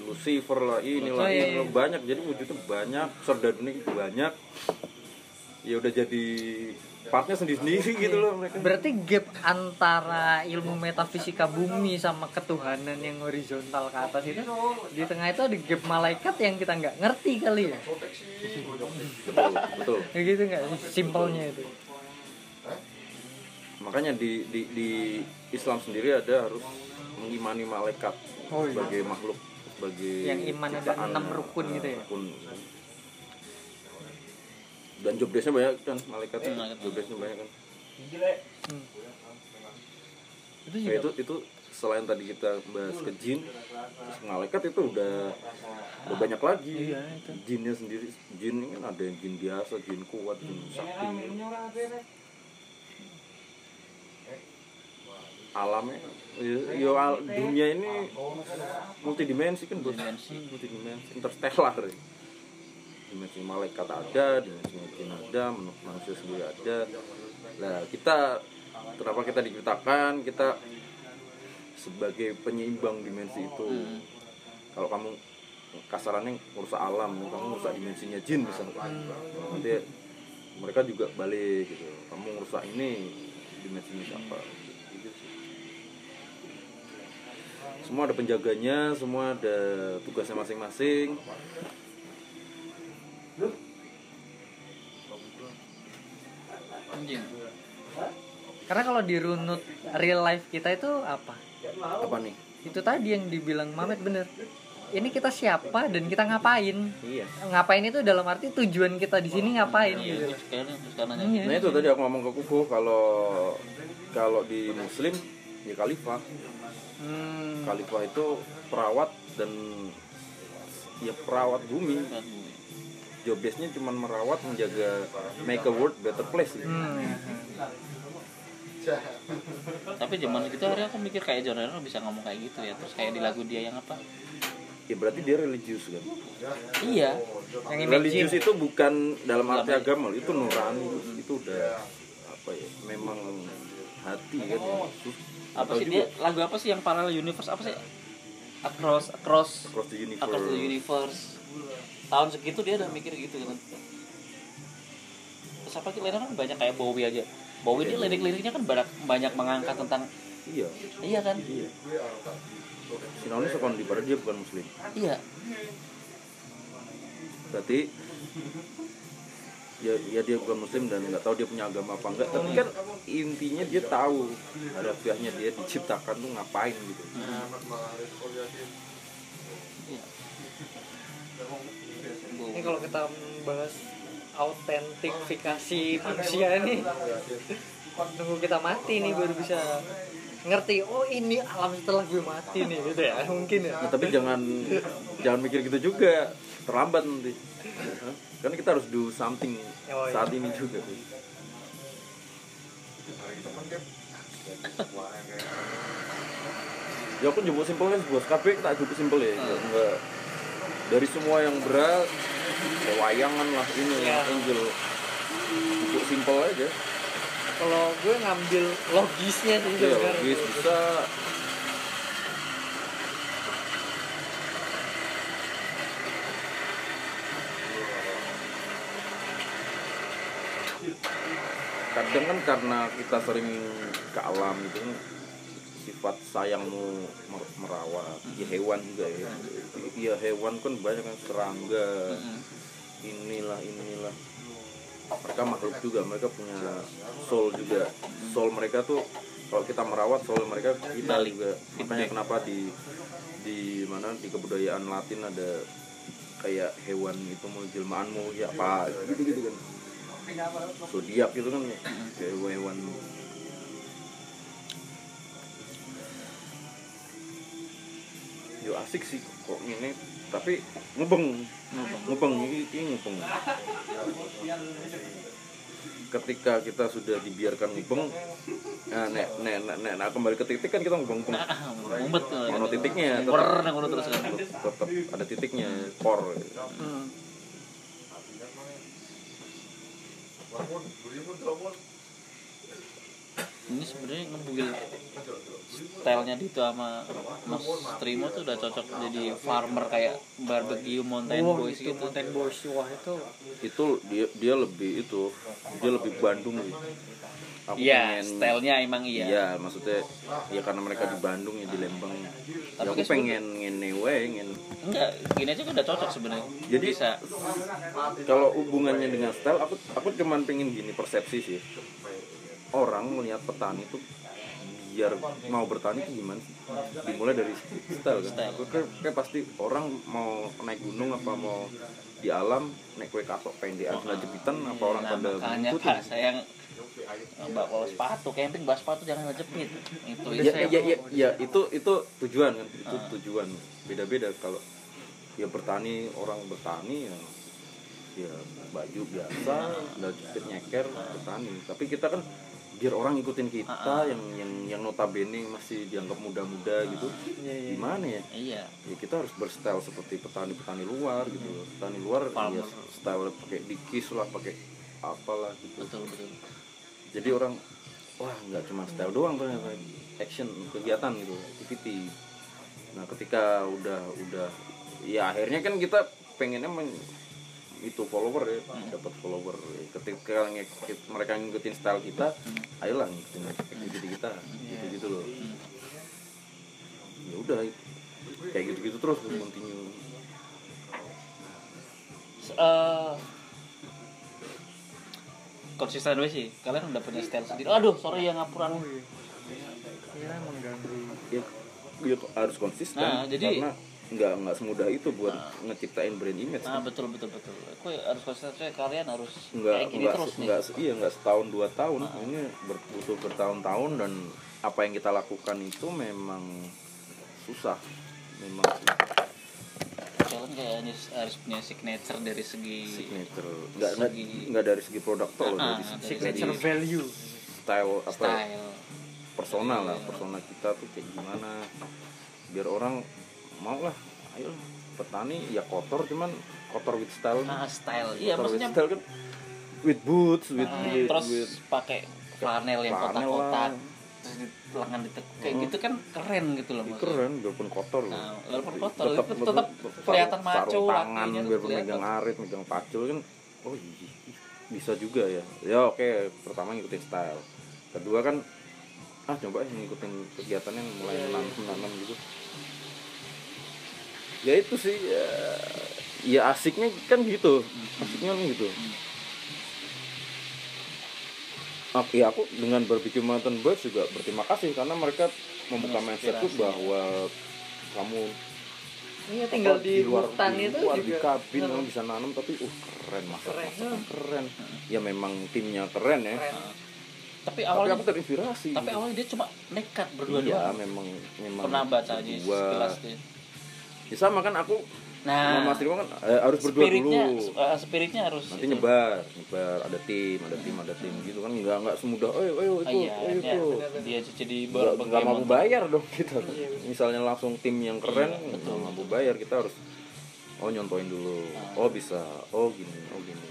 Lucifer lah inilah Oh, iya, iya. banyak jadi wujudnya banyak serdaduni banyak ya udah jadi partnya sendiri-sendiri gitu loh mereka Berarti gap antara ilmu metafisika bumi sama ketuhanan yang horizontal ke atas itu di tengah itu ada gap malaikat yang kita nggak ngerti kali ya. betul betul Kayak gitu nggak simpelnya itu. makanya di, di di Islam sendiri ada harus mengimani malaikat Oh, iya. sebagai makhluk sebagai Yang iman ada enam rukun gitu ya? rukun. Dan jobdesknya banyak kan malaikat Hmm, malaikat. jobdesknya banyak kan Hmm. Itu Ya, juga itu itu selain tadi kita bahas ke jin terus malaikat itu udah udah banyak lagi Iya, itu. jinnya sendiri jin ini kan ada yang jin biasa jin kuat jin sakti alamnya ya, ya al- dunia ini multidimensi kan bos Dimensi. multidimensi interstellar ya. Dimensi malaikat ada dimensi jin ada manusia sendiri ada. Nah kita kenapa kita diciptakan kita sebagai penyeimbang dimensi itu. Hmm. kalau kamu kasarannya merusak alam kamu merusak dimensinya jin misalnya. Nanti mereka juga balik gitu. Kamu merusak ini dimensinya siapa? Gitu sih. Semua ada penjaganya semua ada tugasnya masing-masing Anjing. karena kalau dirunut real life kita itu apa? apa nih Itu tadi yang dibilang Mamet bener. Ini kita siapa dan kita ngapain? iya Ngapain itu dalam arti tujuan kita di sini ngapain Iya, gitu. sekarang. Iya. nah itu tadi aku ngomong ke kuku kalau kalau di muslim ya khalifah Hmm. khalifah itu perawat dan ya perawat bumi Kan, job desk-nya cuma merawat menjaga make a world better place gitu. Hmm. Tapi zaman itu hari aku mikir kayak John Lennon bisa ngomong kayak gitu ya. Terus kayak di lagu dia yang apa? ya berarti dia religius kan Iya. Yang religius itu bukan dalam arti agama itu nurani itu udah apa ya memang hati kan Apa Atau sih juga dia lagu apa sih yang parallel universe apa sih? Across across across the universe across the universe. Tahun segitu dia udah mikir gitu kan. siapa lagi lainnya kan banyak kayak Bowie aja. Bowie ini lirik-liriknya kan banyak banyak mengangkat tentang iya. Iya kan? Iya. Sinauni sekon di dia bukan muslim. Iya. Berarti ya, ya dia bukan muslim dan nggak tahu dia punya agama apa enggak tapi kan intinya dia tahu harafiahnya dia diciptakan tuh ngapain gitu. Iya ini kalau kita bahas autentifikasi manusia nih nunggu kita mati nih baru bisa ngerti oh ini alam setelah gue mati nih gitu ya mungkin ya. Nah, tapi jangan jangan mikir gitu juga terlambat nanti. Kan kita harus do something Oh, iya. saat ini juga ya aku jemput simpel kan sebuah KB tak jemput simpel ya. Hmm. Dari semua yang berat kayak wayangan lah ini Iya. lah angel jemput simpel aja. Kalau gue ngambil logisnya sih ya logis bisa. Kadang kan karena kita sering ke alam itu kan sifat sayangmu mer- merawat. Ya hewan juga ya. Ya hewan kan banyak kan serangga. Inilah inilah. Mereka makhluk juga mereka punya soul juga. Soul mereka tuh kalau kita merawat soul mereka kita juga. Makanya kenapa di di mana di kebudayaan Latin ada kayak hewan itu mau jelmaanmu ya apa? Gitu gitu kan? Zodiak gitu kan kayak hewan yo asik sih kok ini tapi ngubeng ngubeng ini, ini ngubeng. Ketika kita sudah dibiarkan ngubeng nah, nek, nek, nek, nek, nah, kembali ke titik kan kita ngubeng ngubeng ah tuh. Mono titiknya, tetap. Terus kan. Tetap ada titiknya core Hmm. Ini sebenarnya ngebugil stylenya Dito sama Mas Trimo tuh udah cocok jadi farmer kayak barbecue mountain Wah, boys itu gitu Mountain Boys wah itu itu dia dia lebih itu dia lebih Bandung sih Aku iya pengen- stylenya emang iya Iya, maksudnya ya karena mereka di Bandung ya di Lembang. Ya Tapi aku pengen ngene wae ngen. enggak gini aja udah cocok sebenarnya Jadi- bisa Kalau hubungannya dengan style aku aku cuman pengen gini persepsi sih. Orang melihat petani itu biar mau bertani itu gimana sih? Dimulai dari style kan. Style. Kayak, kayak pasti orang mau naik gunung apa mau di alam naik kue katok pendekan sebelah jepitan apa orang nah, pada makanya ngikut pak saya mbak bawa sepatu camping bawa sepatu jangan ngejepit. Itu ya, itu ya, ya, ya, itu itu tujuan kan? Itu tujuan. Beda-beda kalau ya bertani orang bertani ya ya baju biasa udah jepit nyeker bertani. Tapi kita kan biar orang ngikutin kita yang yang yang notabene masih dianggap muda-muda gitu. gimana ya? Iya. Ya kita harus berstyle seperti petani-petani luar gitu. Petani luar ya Farmer. style pakai dikis lah pakai apalah gitu. Betul betul. Jadi orang wah nggak cuma style doang ternyata. Action kegiatan gitu activity. Nah ketika udah udah ya akhirnya kan kita pengennya men, itu follower ya dapat follower. Ketika mereka ngikutin style kita ayolah ngikutin activity kita. Gitu gitu loh. Ya udah kayak gitu gitu terus continue. Eh konsisten aja sih. Kalian udah punya style sendiri. Aduh sorry ya ngapuran. Iya mengganggu. Ya, ya harus konsisten Nah, jadi- karena nggak nggak semudah itu buat ngeciptain brand image nah betul betul betul. Aku harus konsisten kalian harus nggak kayak gini nggak terus nih. nggak iya nggak setahun dua tahun. Ini ber- butuh bertahun-tahun dan apa yang kita lakukan itu memang susah. Memang kalian kayak harus, harus punya signature dari segi signature. Nggak nggak Segi- nggak dari segi produk toh loh, Ah, dari dari segi signature value. style apa style. personal lah. Iya. persona kita tuh kayak gimana. Biar orang mau lah. Ayo petani ya kotor cuman kotor with style. Ah style. Iya kotor with maksudnya style kan with boots with, ah, with, terus with pakai flanel yang kotak-kotak. lengan di kayak gitu kan keren gitu loh maksudnya. Keren biarpun kotor loh. Nah, walaupun kotor, tapi tetap kelihatan maco, sarung tangan kelihatan. megang arit megang pacul kan oh iya bisa juga ya. Ya oke pertama ngikutin style. Kedua kan ah coba ngikutin kegiatan yang mulai menanam menanam gitu ya itu sih ya, ya asiknya kan gitu asiknya kan gitu. Ak- ya aku dengan berpikir mountain boys juga berterima kasih karena mereka membuka mindsetku bahwa kamu Iya tinggal apa, di, luar hutan di itu luar, di kabin kamu bisa nanam tapi uh keren masa Keren, masa hmm. keren. Ya memang timnya keren ya. Keren. tapi tapi awalnya aku terinspirasi. tapi awalnya dia cuma nekat berdua iya memang memang pernah baca aja berdua. sekilas deh ya sama kan aku nah sama Mas Rimo kan eh, harus berdua spiritnya dulu eh, spiritnya harus nanti itu. nyebar nyebar ada tim ada tim ada tim gitu kan nggak nggak semudah ayo ayo Ah, ikut iya ayo dia, ikut. Dia jadi nggak nggak mampu bayar dong kita. Misalnya langsung tim yang keren Iya, nggak mampu bayar kita harus oh nyontoin dulu. Ah. oh bisa. Oh gini oh gini.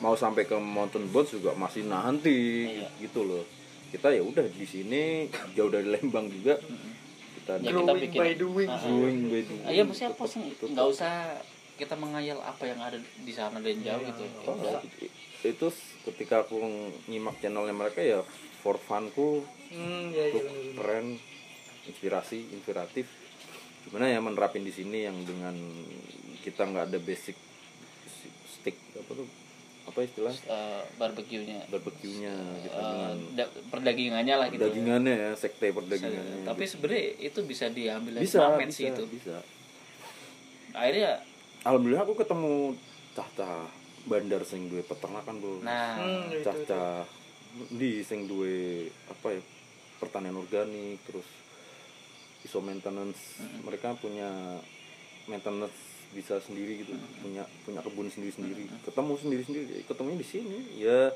Mau sampai ke mountain boat juga masih nanti Iya. gitu loh. Kita ya udah di sini jauh dari Lembang juga kita Ya, di- kita Growing bikin by doing. Ah. doing by doing. Iya maksudnya apa sih nggak usah kita mengayal apa yang ada di sana dan jauh gitu Ya Oh, it- itu ketika aku nyimak channelnya mereka ya for funku Hmm, ya, iya, untuk bener-bener. keren inspirasi inspiratif gimana ya menerapin di sini yang dengan kita nggak ada basic stick apa tuh apa istilah? Eh, barbeque-nya. Barbeque-nya kita Eh, dengan da- perdagingannya lah gitu perdagingannya ya sekte perdagingannya tapi gitu. sebenarnya itu bisa diambil dari bisa bisa sih itu. bisa. Akhirnya alhamdulillah aku ketemu cah-cah bandar sing duwe peternakan bro nah. Hmm, cah-cah di sing duwe apa ya pertanian organik terus iso maintenance. Mereka punya maintenance bisa sendiri gitu punya punya kebun sendiri sendiri ketemu sendiri sendiri ketemunya di sini. Ya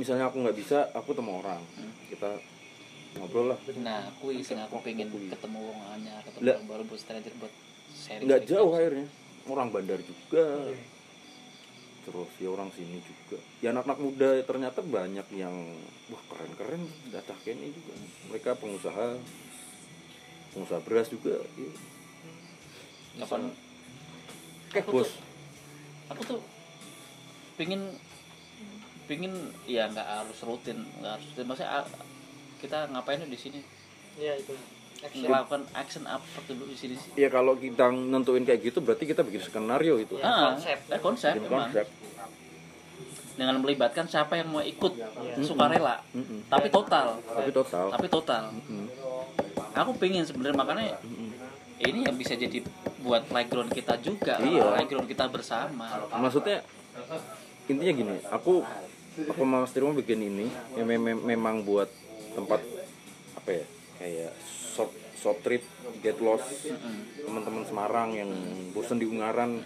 misalnya aku nggak bisa aku ketemu orang. Kita ngobrol lah. Nah aku sing aku pengen Kuy. ketemu wong anyar ketemu Lah. orang baru buat stranger buat sharing nggak jauh akhirnya. Orang bandar juga. Terus ya orang sini juga. Ya anak-anak muda ternyata banyak yang wah keren-keren datang ini juga. Mereka pengusaha pengusaha beras juga ya. kapan Aku bos tuh- aku tuh pingin pingin ya nggak harus rutin nggak harus rutin. Maksudnya ah, kita ngapain di sini? Iya, itu. Action. melakukan action apa dulu di sini sih? Ya kalau kita nentuin kayak gitu berarti kita bikin skenario itu. Ya, Ah, konsep. eh, konsep, bikin konsep. Dengan melibatkan siapa yang mau ikut Iya. sukarela. Mm-mm. tapi total. Tapi total. Tapi total. Mm. aku pengen sebenarnya makanya ini yang bisa jadi buat playground kita juga Iya. playground kita bersama. Maksudnya intinya gini aku aku Tiro bikin ini ya mem- memang buat tempat apa ya kayak short short trip get lost teman-teman Semarang yang bosan di Ungaran.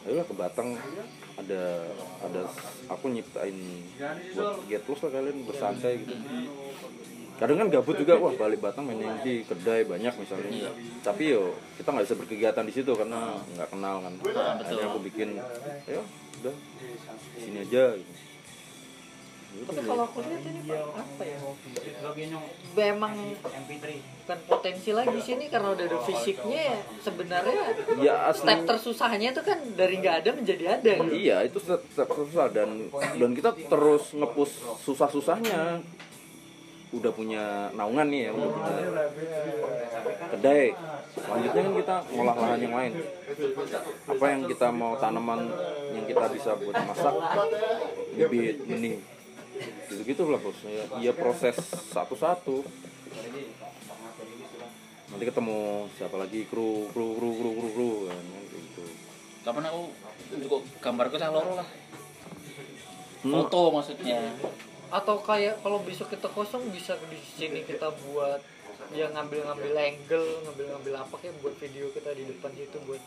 Ayolah ke Batang ada ada aku nyiptain buat get lost lah kalian bersantai gitu kadang kan gabut juga wah balik Batang main yang di kedai banyak misalnya tapi yo kita nggak bisa berkegiatan di situ karena nggak kenal kan akhirnya aku bikin ya udah sini aja gitu. Tapi kalau aku lihat ini apa ya? Memang bukan potensi lagi sini karena udah ada fisiknya ya sebenarnya ya step tersusahnya itu kan dari nggak ada menjadi ada gitu. iya itu step step susah dan dan kita terus ngepus susah-susahnya udah punya naungan nih ya udah punya kedai. Selanjutnya kan kita ngolah lahan yang lain. Apa yang kita mau tanaman yang kita bisa buat masak? Bibit benih. Gitu gitu lah bos. Ya, ya proses satu-satu. Nanti ketemu siapa lagi? Kru kru kru kru kru kru kan gitu. Kapan aku juga gambarku loro lah. Hmm. foto maksudnya Atau kayak kalau besok kita kosong bisa di sini kita buat ya ngambil-ngambil angle, ngambil-ngambil apa kayak buat video kita di depan situ buat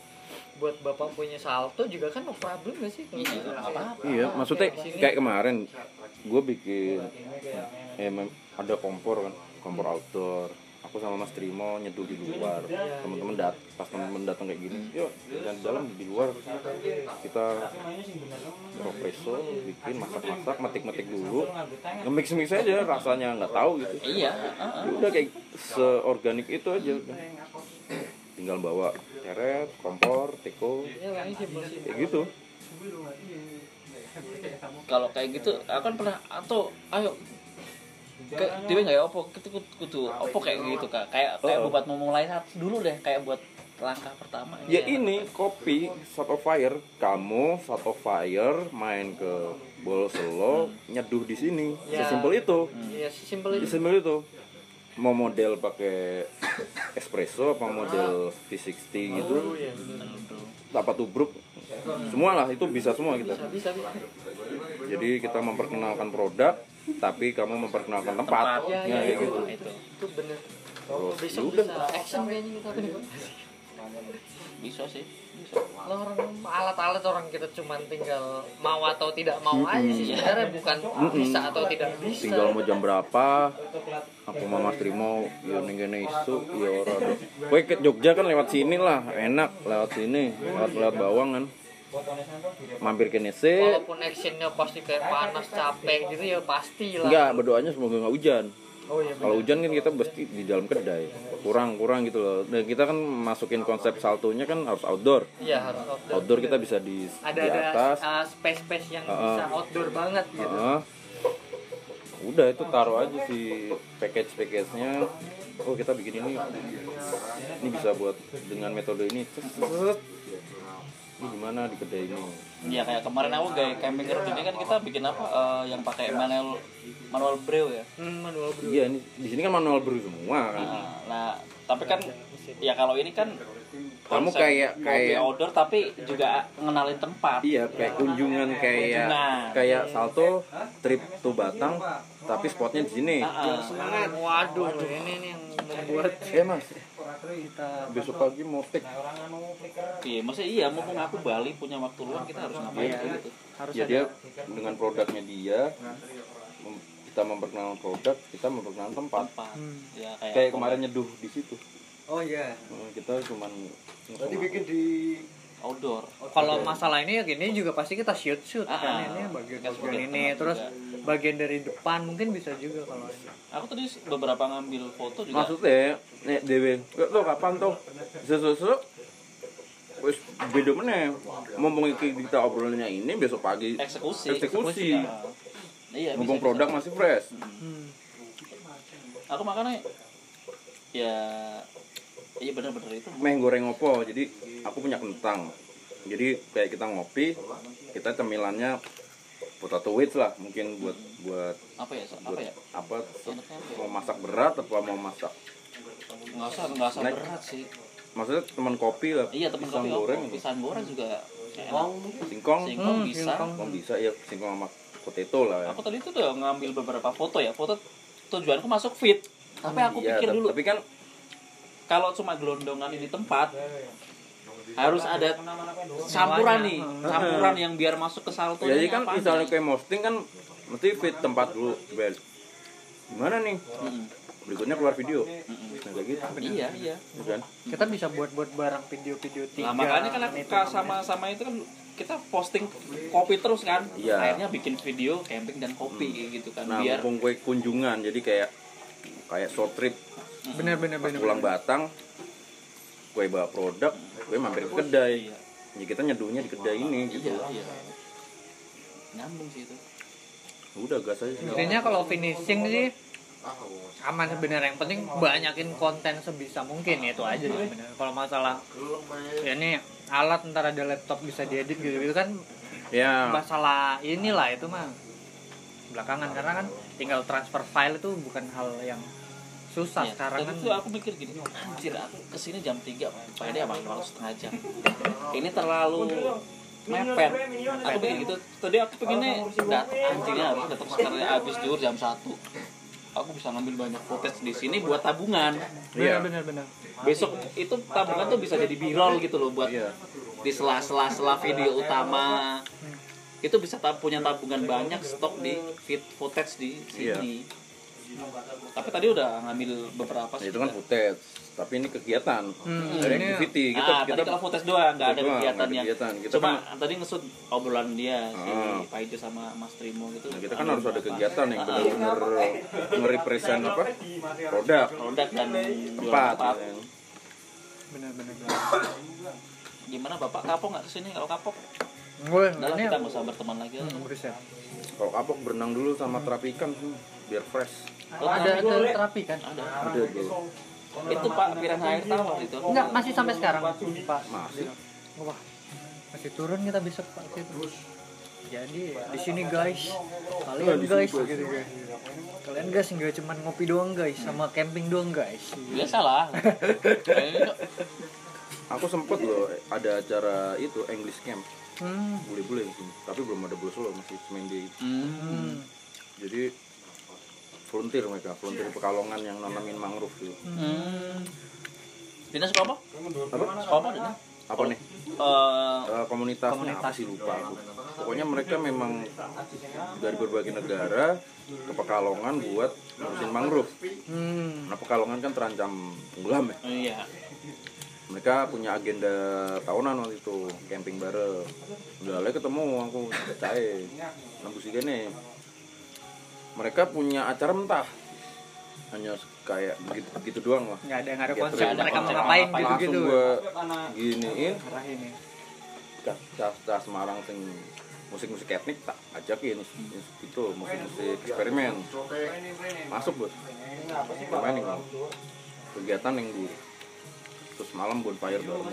buat bapak punya salto juga kan no problem gak sih kalau Iya, gitu? nggak apa-apa. Iya, maksudnya sini. kayak kemarin gue bikin eh, mem- ada kompor kan, kompor outdoor. Aku sama Mas Trimo nyeduh di luar. Teman-teman dat pas teman-teman datang kayak gini, yuk dan dalam di luar kita espresso, bikin masak-masak, metik-metik dulu, nge-mix-mix aja rasanya nggak tahu gitu. iya ah, ah. Ya udah kayak seorganik itu aja udah. Tinggal bawa teret, kompor, teko, Ya, simpel sih. kayak gitu. kalau kayak gitu aku kan pernah atau ayo kayak dia nggak ya opo kita kudu, opo kayak gitu kak kayak kayak Oh. buat memulai saat dulu deh kayak buat langkah pertama Ya ini kopi Shot of Fire, kamu Shot of Fire main ke Bolselo nyeduh di sini. Ya. Sesimpel itu. Iya, simpel itu. Sesimpel itu. Mau model pakai espresso apa model V60 gitu. Oh, iya. Apa tubruk. Semua lah itu bisa semua kita. Bisa, bisa. Jadi kita memperkenalkan produk tapi kamu memperkenalkan tempat. tempat Ya, Ya, ya, itu. gitu. itu Itu bener. Terus Besok yaudah. bisa action kayaknya kita bisa sih bisa orang alat-alat orang kita cuman tinggal mau atau tidak mau aja sih sebenarnya bukan bisa atau tidak bisa. tinggal mau jam berapa aku mama Trimo ya ning kene isu ya ora ada. kowe ke Jogja kan lewat sini lah enak lewat sini lewat lewat bawang kan mampir kene sih Walaupun actionnya pasti kayak panas, capek gitu ya pasti lah. enggak berdoanya semoga nggak hujan Oh iya. kalau hujan kan kita pasti di dalam kedai kurang kurang gitu loh dan kita kan masukin konsep saltonya kan harus outdoor Iya harus outdoor. outdoor kita bisa di ada di ada atas uh, space-space yang Uh-uh. bisa outdoor banget gitu. Heeh. udah itu taruh aja si package package nya oh kita bikin ini ini bisa buat dengan metode ini. Ini gimana di kedai ini? Ya kayak kemarin aku gaya camping road ini kan kita bikin apa eh, yang pakai manual manual brew ya? Hmm, manual bro. iya ini di sini kan manual brew semua kan? Nah, nah tapi kan ya kalau ini kan Kamu kayak- kayak- outdoor tapi juga ngenalin tempat. Iya kayak kunjungan kayak Kunjungan. kayak salto trip to Batang tapi spotnya di sini. Ah, ah. Semangat. Waduh, ini nih yang membuat. Ya mas. Kita besok pagi mau take iya maksudnya iya mumpung aku Bali punya waktu luang kita harus ngapain Iya. gitu. Harus ya dia dengan produknya dia kita memperkenalkan produk kita memperkenalkan tempat. Tempat. Hmm. ya kayak kayak kemarin nyeduh di situ oh iya. Eh, kita cuman berarti bikin di outdoor. Kalau masalah ini ya gini juga pasti kita shoot shoot. Ah, kan ah. ini bagian bagian ini terus juga. bagian dari depan mungkin bisa juga kalau ini. Aku tadi beberapa ngambil foto juga. Maksudnya nek dewe tau kapan tuh. Sesuatu wis beda meneh. Mumpung kita obrolannya ini besok pagi eksekusi. Eksekusi. Ah. iya mumpung bisa, produk bisa. masih fresh. Hmm. aku makanya ya iya bener-bener itu. Meh goreng opo jadi aku punya kentang. Jadi kayak kita ngopi kita cemilannya potato wedge lah mungkin buat buat apa ya so- apa buat ya? apa Enaknya apa ya? mau masak berat apa mau masak? Nggak usah nggak usah Snack. berat sih. Maksudnya teman kopi lah iya pisang kopi goreng goreng itu. pisang goreng juga enak. Singkong. Singkong Hmm, bisa. singkong. singkong bisa ya singkong sama potato lah ya. Aku tadi tuh udah ngambil beberapa foto ya foto tujuanku masuk fit. Tapi aku Iya, pikir dulu. tapi kan kalau cuma gelondongan di tempat harus ada campuran nih campuran yang biar masuk ke salto jadi kan misalnya kayak posting kan mesti fit tempat dulu Bel. gimana nih? Berikutnya keluar video. Nah, kayak gitu. Iya iya. Ya kan? Kita bisa buat buat barang video-video tiga nah makanya kan aku sama sama itu kan kita posting kopi terus kan. Iya. akhirnya bikin video camping dan kopi gitu kan nah biar kue kunjungan jadi kayak kayak short trip. Bener bener pas bener pulang bener. Batang kue bawa produk kue mampir ke kedai. Iya. ya kita nyeduhnya di kedai ini gitu. iya. Iya nyambung sih itu. Udah gas aja sih. Intinya kalau finishing sih aman sebenarnya yang penting banyakin konten sebisa mungkin ya itu aja sih sebenarnya kalau masalah ya ini alat ntar ada laptop bisa diedit gitu gitu kan ya. masalah inilah itu mah. Belakangan karena kan tinggal transfer file itu bukan hal yang susah Iya, sekarang tadi kan. tuh aku mikir gini anjir aku ke sini jam 3 Pak ini abang waktu setengah jam. Ini terlalu mepet. aku pikir gitu. Tadi aku pengennya datang anjirnya harus datang sekarang habis juhur jam 1 aku bisa ngambil banyak footage di sini buat tabungan. Iya. benar benar benar. Besok itu tabungan tuh bisa jadi birol gitu loh buat Iya. di sela-sela sela video utama. Itu bisa punya tabungan banyak stok di feed footage di sini tapi tadi udah ngambil beberapa Ya, sih. itu kan footage. Tapi ini kegiatan. Hmm, dari ini- activity kita ah, kita tadi kalau footage doang nggak ada doang, kegiatan. Kita cuma kan- tadi ngesut obrolan dia si Ah. Pak Ijo sama Mas Trimo gitu. Nah, kita kan harus ada kegiatan yang Ah, benar-benar nge-represent apa? Produk. Produk dan tempat tempat ya. benar benar benar gimana bapak? Kapok nggak ke sini kalau kapok? Lah ini kita nggak usah berteman lagi. Hmm, buset. Kalau kapok berenang dulu sama terapi ikan sih, biar fresh. Lo ada terapi- ada. terapi kan? Ada. Ada tuh. itu pak piranha air tawar itu. Enggak masih sampai sekarang. Pak. Masih. wah masih turun kita besok pak situ. Jadi di sini guys. Kalian guys gitu guys. Kalian guys nggak cuma ngopi doang guys sama camping doang guys. Biasa lah Eh, Aku sempet loh ada acara itu English Camp, hmm. bule-bule. Tapi belum ada bule solo, masih semen di hmm. Hmm. Jadi volunteer mereka, volunteer pekalongan yang nanamin mangrove gitu. Hmm. Dinas apa? Apa? Apa Dinas? Apa nih? Eh, komunitasnya apa sih lupa aku. Pokoknya mereka memang dari berbagai negara ke Pekalongan buat ngurusin mangrove. Hmm. Nah Pekalongan kan terancam tenggelam ya. iya. Mereka punya agenda tahunan waktu itu camping bareng. Udah lah ketemu aku percaya. Nembus gini. Mereka punya acara mentah. Hanya kayak begitu, begitu doang lah. nggak ada nggak ada konsep mereka mau ngapain ngapain. gitu Langsung gitu gua giniin. Arahin ya. Semarang sing musik-musik etnik tak ajakin. Itu musik-musik eksperimen. Masuk bos. Main nih kegiatan yang dulu terus malam bonfire bareng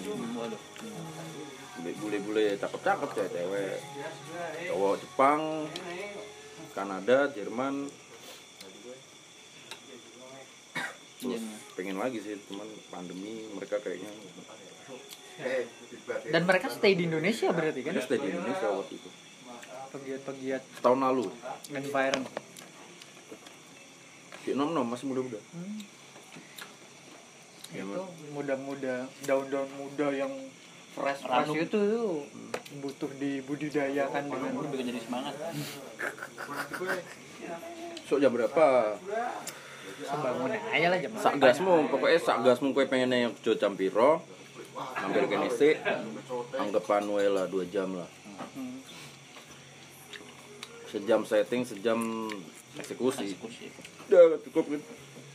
bule-bule cakep-cakep ya cewek cowok Jepang Kanada Jerman. Terus pengen lagi sih cuman pandemi mereka kayaknya. Dan mereka stay di Indonesia berarti kan? Dia stay di Indonesia waktu itu. Pegiat-pegiat tahun lalu. environment. Si nom nom masih muda-muda. Ya, itu muda-muda daun-daun muda yang fresh fresh Ranum. itu tuh butuh dibudidayakan dengan Gue bikin jadi semangat. so jam berapa? Sembangun aja lah jam sak gasmu pokoknya sak gasmu kue pengennya yang jo jam piro? Hampir kene sik anggapan wae lah dua jam lah. Sejam setting sejam eksekusi. Eksekusi. udah cukup. Kan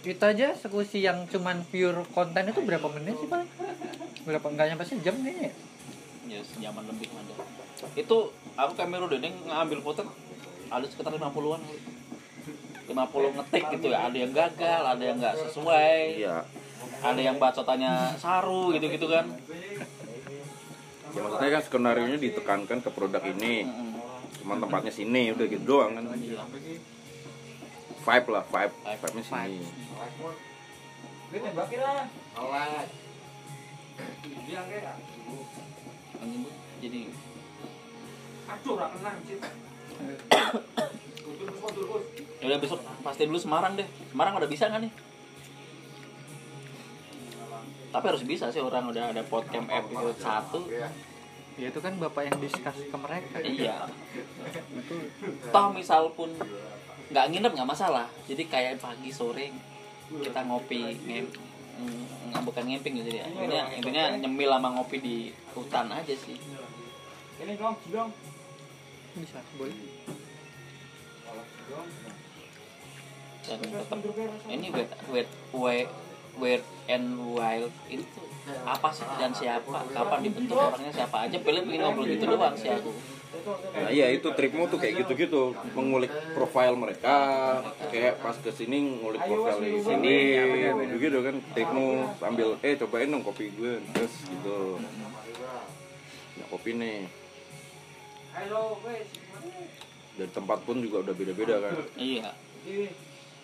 itu aja eksekusi yang cuman pure konten itu berapa menit sih paling berapa enggak nyampe sejam kayaknya ya? Sejaman lebih ada. Itu aku kamera dendeng ngambil foto ada sekitar 50-an. 50 ngetik gitu ya. Ada yang gagal, ada yang nggak sesuai. iya Ada yang bacotannya saru gitu-gitu kan. ya maksudnya kan skenario nya ditekankan ke produk ini cuman tempatnya sini udah gitu doang kan vibe lah vibe vibe nya sini Anjing, Bu. Jadi Ya udah besok pasti dulu Semarang deh. Semarang udah bisa nggak nih? Tapi harus bisa sih orang udah ada podcast episode 1 ya itu kan bapak yang discuss ke mereka Iya. Toh misal pun nggak nginep nggak masalah. Jadi kayak pagi sore kita ngopi ngem mm, nggak bukan ngemping gitu ya. Intinya intinya nyemil sama ngopi di hutan aja sih. bisa boleh. Dan tetap ini wet wet wet wet and wild itu apa sih? Dan siapa? Kapan dibentuk orangnya siapa aja? Pilih pengen ngobrol gitu doang sih aku Nah iya itu tripmu tuh kayak gitu-gitu mengulik profil mereka kayak pas ke sini ngulik profil di sini gitu kan tripmu sambil eh cobain dong kopi gue terus gitu. Ya kopi nih. Dari tempat pun juga udah beda-beda kan. Iya.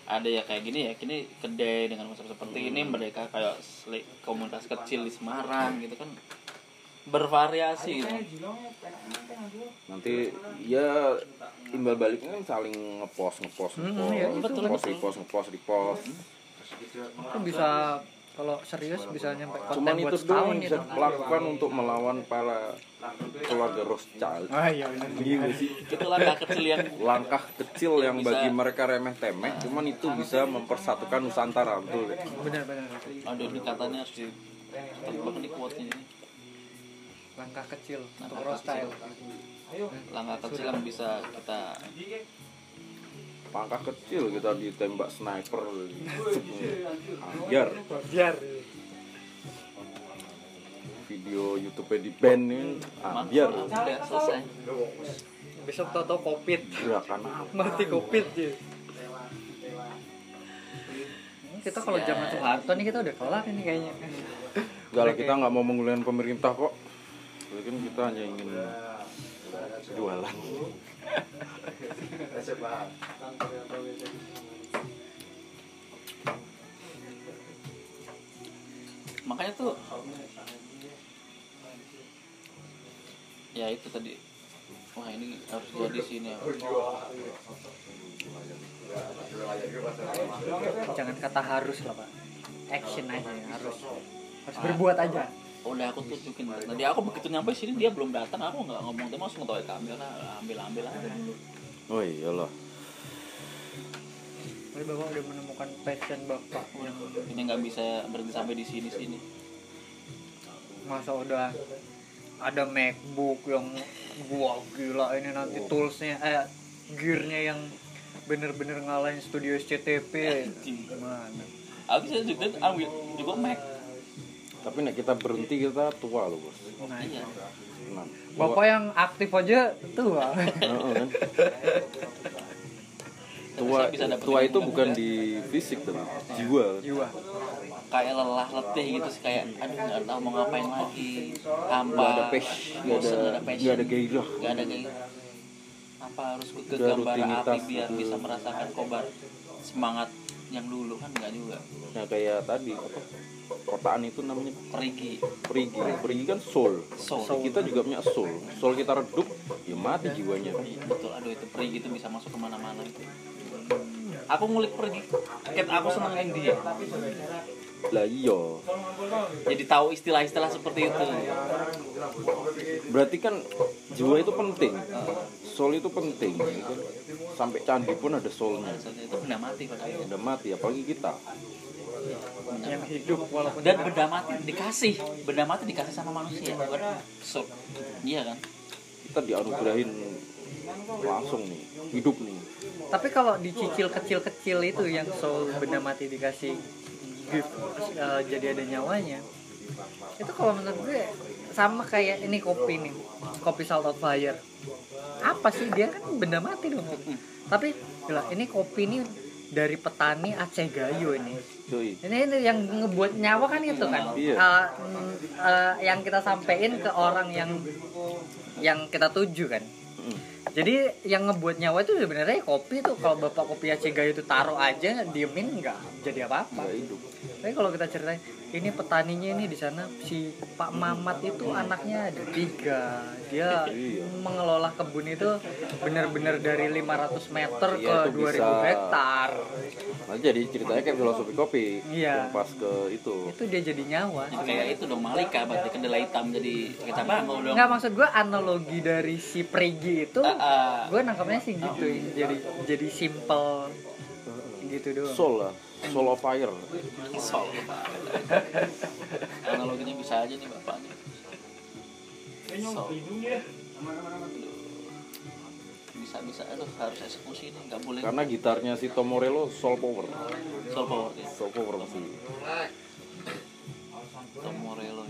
Ada ya kayak gini ya kini kedai dengan konsep seperti ini mereka kayak komunitas kecil di Semarang gitu kan bervariasi gitu. nanti ya imbal baliknya kan saling ngepost ngepost Hmm, ngepost iya, betul, ngepost betul. repost ngepost repost. Itu bisa kalau serius bisa nyampe cuman konten itu buat doang yang itu bisa lakukan untuk melawan para keluarga Rothschild. Ah iya itu langkah kecil yang langkah kecil yang Bisa. bagi mereka remeh temeh cuman itu bisa mempersatukan Nusantara betul. Ya benar benar. Aduh ini katanya harus di tebak di quote ini langkah kecil untuk Langkah road style. Langkah kecil yang bisa kita langkah kecil kita ditembak sniper. Biar. Biar. Video YouTube di band ini. Ah, biar. udah selesai. Besok toto covid gerakan mati covid ya kita kalau zaman Soeharto nih kita udah kelar ini kayaknya. Enggak lah kita nggak mau menggunakan pemerintah kok Jadi kan kita hanya ingin jualan. Makanya tuh ya itu tadi. Wah ini harus jadi sini ya. jangan kata harus lah pak. Action aja ya, harus harus berbuat aja udah aku tunjukin. Tadi aku begitu nyampe sini dia belum datang. Aku nggak ngomong dia langsung ngetawain ambil lah ambil ambil aja oh iyalah Tapi bapak udah menemukan passion bapak. Yang ini nggak bisa berhenti sampai di sini sini. Masa udah ada MacBook yang gua gila ini nanti toolsnya eh gearnya yang bener-bener ngalahin studio SCTP gimana? Aku juga ambil juga Mac tapi nek kita berhenti kita tua loh bos. Nah, iya. Tenang. bapak yang aktif aja tua. Heeh, kan? Tua bisa tua itu bukan muda. di fisik tapi jiwa. Jiwa. Kayak lelah letih gitu sih kayak aduh nggak tahu mau ngapain lagi. Hampa ada passion nggak bosen, ada ada passion. nggak ada gairah. Nggak ada gairah. Apa harus ke gambar api biar gitu. bisa merasakan kobar semangat yang dulu? Kan nggak juga. Nah kayak tadi apa kotaan itu namanya perigi. Perigi. Perigi kan soul. Soul. Kita juga punya soul. Soul kita redup ya mati jiwanya. Betul. Aduh itu perigi itu bisa masuk ke mana-mana itu. Aku ngulik pergi ket aku seneng yang dia lah iya. Jadi tahu istilah-istilah seperti itu. Berarti kan jiwa itu penting. Soul itu penting ya kan? sampai candi pun ada soulnya. Itu benda mati padahal udah mati apalagi kita yang hidup walaupun dan benda mati dikasih. Benda mati dikasih sama manusia. Bukan so iya kan? Kita dianugerahin langsung nih hidup nih. Tapi kalau dicicil kecil-kecil itu yang soul benda mati dikasih gift eh, jadi ada nyawanya itu kalau menurut gue sama kayak ini kopi nih kopi salt of fire. Apa sih? Dia kan benda mati dong. Tapi gila ini kopi ini dari petani Aceh Gayo ini ini, ini yang ngebuat nyawa kan itu kan Iya. Mm, eh, yang kita sampein ke orang yang yang kita tuju kan Mm. Jadi yang ngebuat nyawa itu sebenarnya kopi tuh. Kalau bapak kopi Aceh Gayo itu taruh aja diemin nggak jadi apa-apa. Tapi kalau kita ceritain ini petaninya ini di sana si Pak Mamat itu anaknya ada tiga. Dia Iya. mengelola kebun itu benar-benar dari 500 meter Iya, ke itu 2000 bisa- hektar. Nah, jadi ceritanya kayak filosofi kopi. Iya. yang pas ke itu. Itu dia jadi nyawa. Jadi kayak itu dong Malika berarti kendala hitam jadi kita bangun dong. Nggak maksud gue analogi dari si Prigi itu Gue nangkapnya sih gitu jadi jadi simple gitu doang. Soul lah soul of fire. Sol, Pak. analoginya bisa aja nih bapaknya Sol. bisa bisa aduh harus eksekusi nih nggak boleh. Karena gitarnya si Tom Morello soul power. Soul power ya? Soul power masih Tom Morello.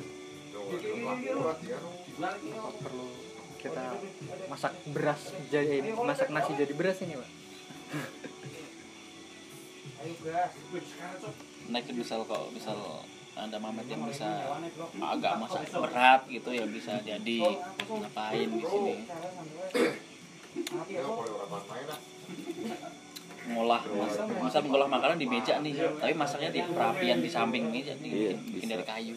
Perlu kita masak beras jadi masak nasi jadi beras ini pak. Naik misal kalau misal ada mamet yang bisa agak masak berat gitu ya bisa jadi ngapain di sini. Ngolah masak bisa mengolah makanan di meja nih tapi masaknya di perapian di samping meja nih Iya, bikin, bikin bisa. dari kayu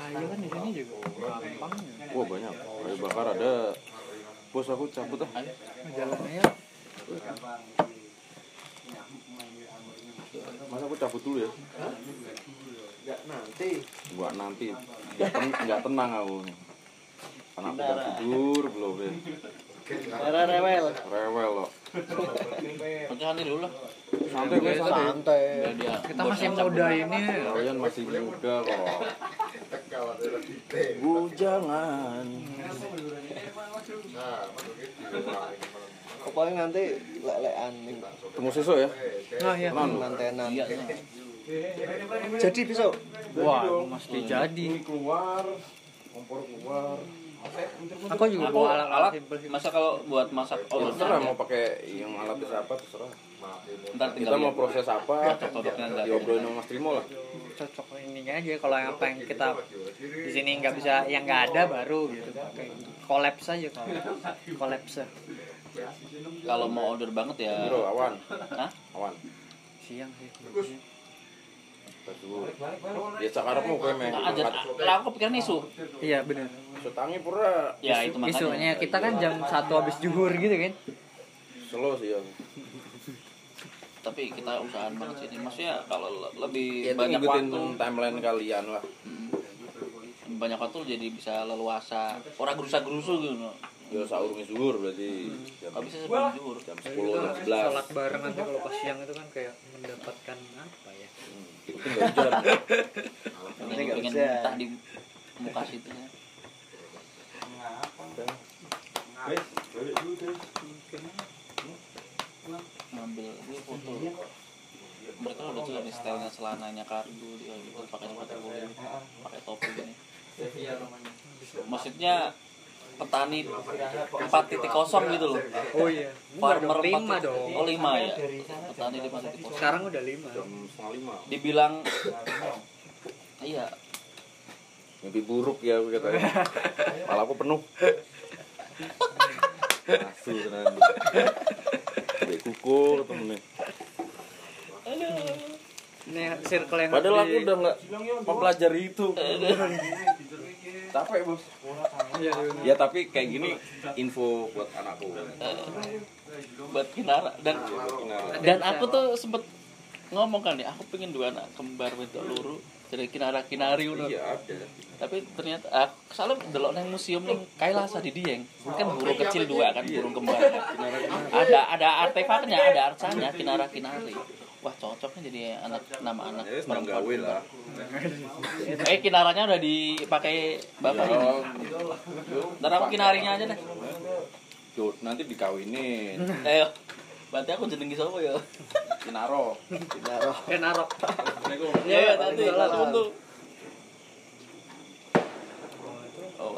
kayu kan di sini juga. Gampang wah banyak. Kayu bakar ada. Bos aku cabut ah. Jalannya masa aku cabut dulu ya. Enggak nanti. buat nanti. Nggak ten- nggak tenang aku. Anak udah tidur belum ya. Era rewel. rewel loh Pecahan dulu lah. Santai gue santai. Santai. Kita masih muda ini. Kalian masih muda kok bujangan Pokoknya nanti lelean nih. temu sesuk ya nah ya non Mantenan. iya iya. jadi besok wah mesti jadi keluar kompor keluar aku juga alat alat simpel sih. masa kalau buat masak ya oh terserah mau pakai yang alatnya apa terserah ntar kita tinggal mau proses apa? Ntar. diobrolin sama Mas Trimo lah. Cocok ininya aja kalau yang apa yang kita di sini nggak bisa yang nggak ada baru gitu. Pakai kolaps aja kalau kolaps kalau mau order banget ya. Bro awan. Hah? awan. Siang sih. Ya sekarang mau gue main Nah, aja lah aku pikiran isu. Iya benar setangi pura. Ya itu makanya. Isunya kita kan jam satu habis juhur gitu kan. Slow sih ya tapi kita usahaan banget sih ini. Maksudnya kalau le- lebih ya itu banyak waktu. timeline kalian lah. Mm, banyak waktu jadi bisa leluasa. Orang gerusa gerusu gitu ya sahur zuhur berarti. Jam, Kalau bisa sebelum zuhur. jam 10 jam 11 sholat bareng nanti kalau pas siang itu kan kayak mendapatkan apa ya? Itu nggak hujan pengen, pengen muntah di muka situ ya. Ngambil ini foto. Mereka udah juga nih stylenya celananya kargo dia gitu pakai pakai gini, pakai topi gini maksudnya petani 4.0 gitu loh. Oh iya. Farmer lima 4.0. dong. oh lima ya? petani 5.0 sekarang udah lima. Dibilang iya. Mimpi buruk ya aku katanya malah aku penuh asu tenan Dek kuku temennya. Ini circle yang padahal aku udah nggak mempelajari itu. Capek bos. Iya, iya. ya tapi kayak gini info buat anakku. Buat kinara. Dan dan aku tuh sempet ngomong kan ya aku pengen dua anak kembar wedok luru jadi kinara kinari udah iya ada. Tapi ternyata aku selalu delok nang museum ning Kailasa di Dieng. Kan burung kecil dua kan burung kembar. Ada ada artefaknya ada arcanya kinara kinari. Wah cocoknya jadi anak nama anak ya gawe lah. Eh kinaranya udah dipakai bapak ini. Dan aku kinarinya aja deh. Nanti dikawinin. Eh Berarti aku jenengi sapa ya? Kinaro. Kinaro. Kinaro. Assalamualaikum. Ya, tadi iya, salah untu. Oh,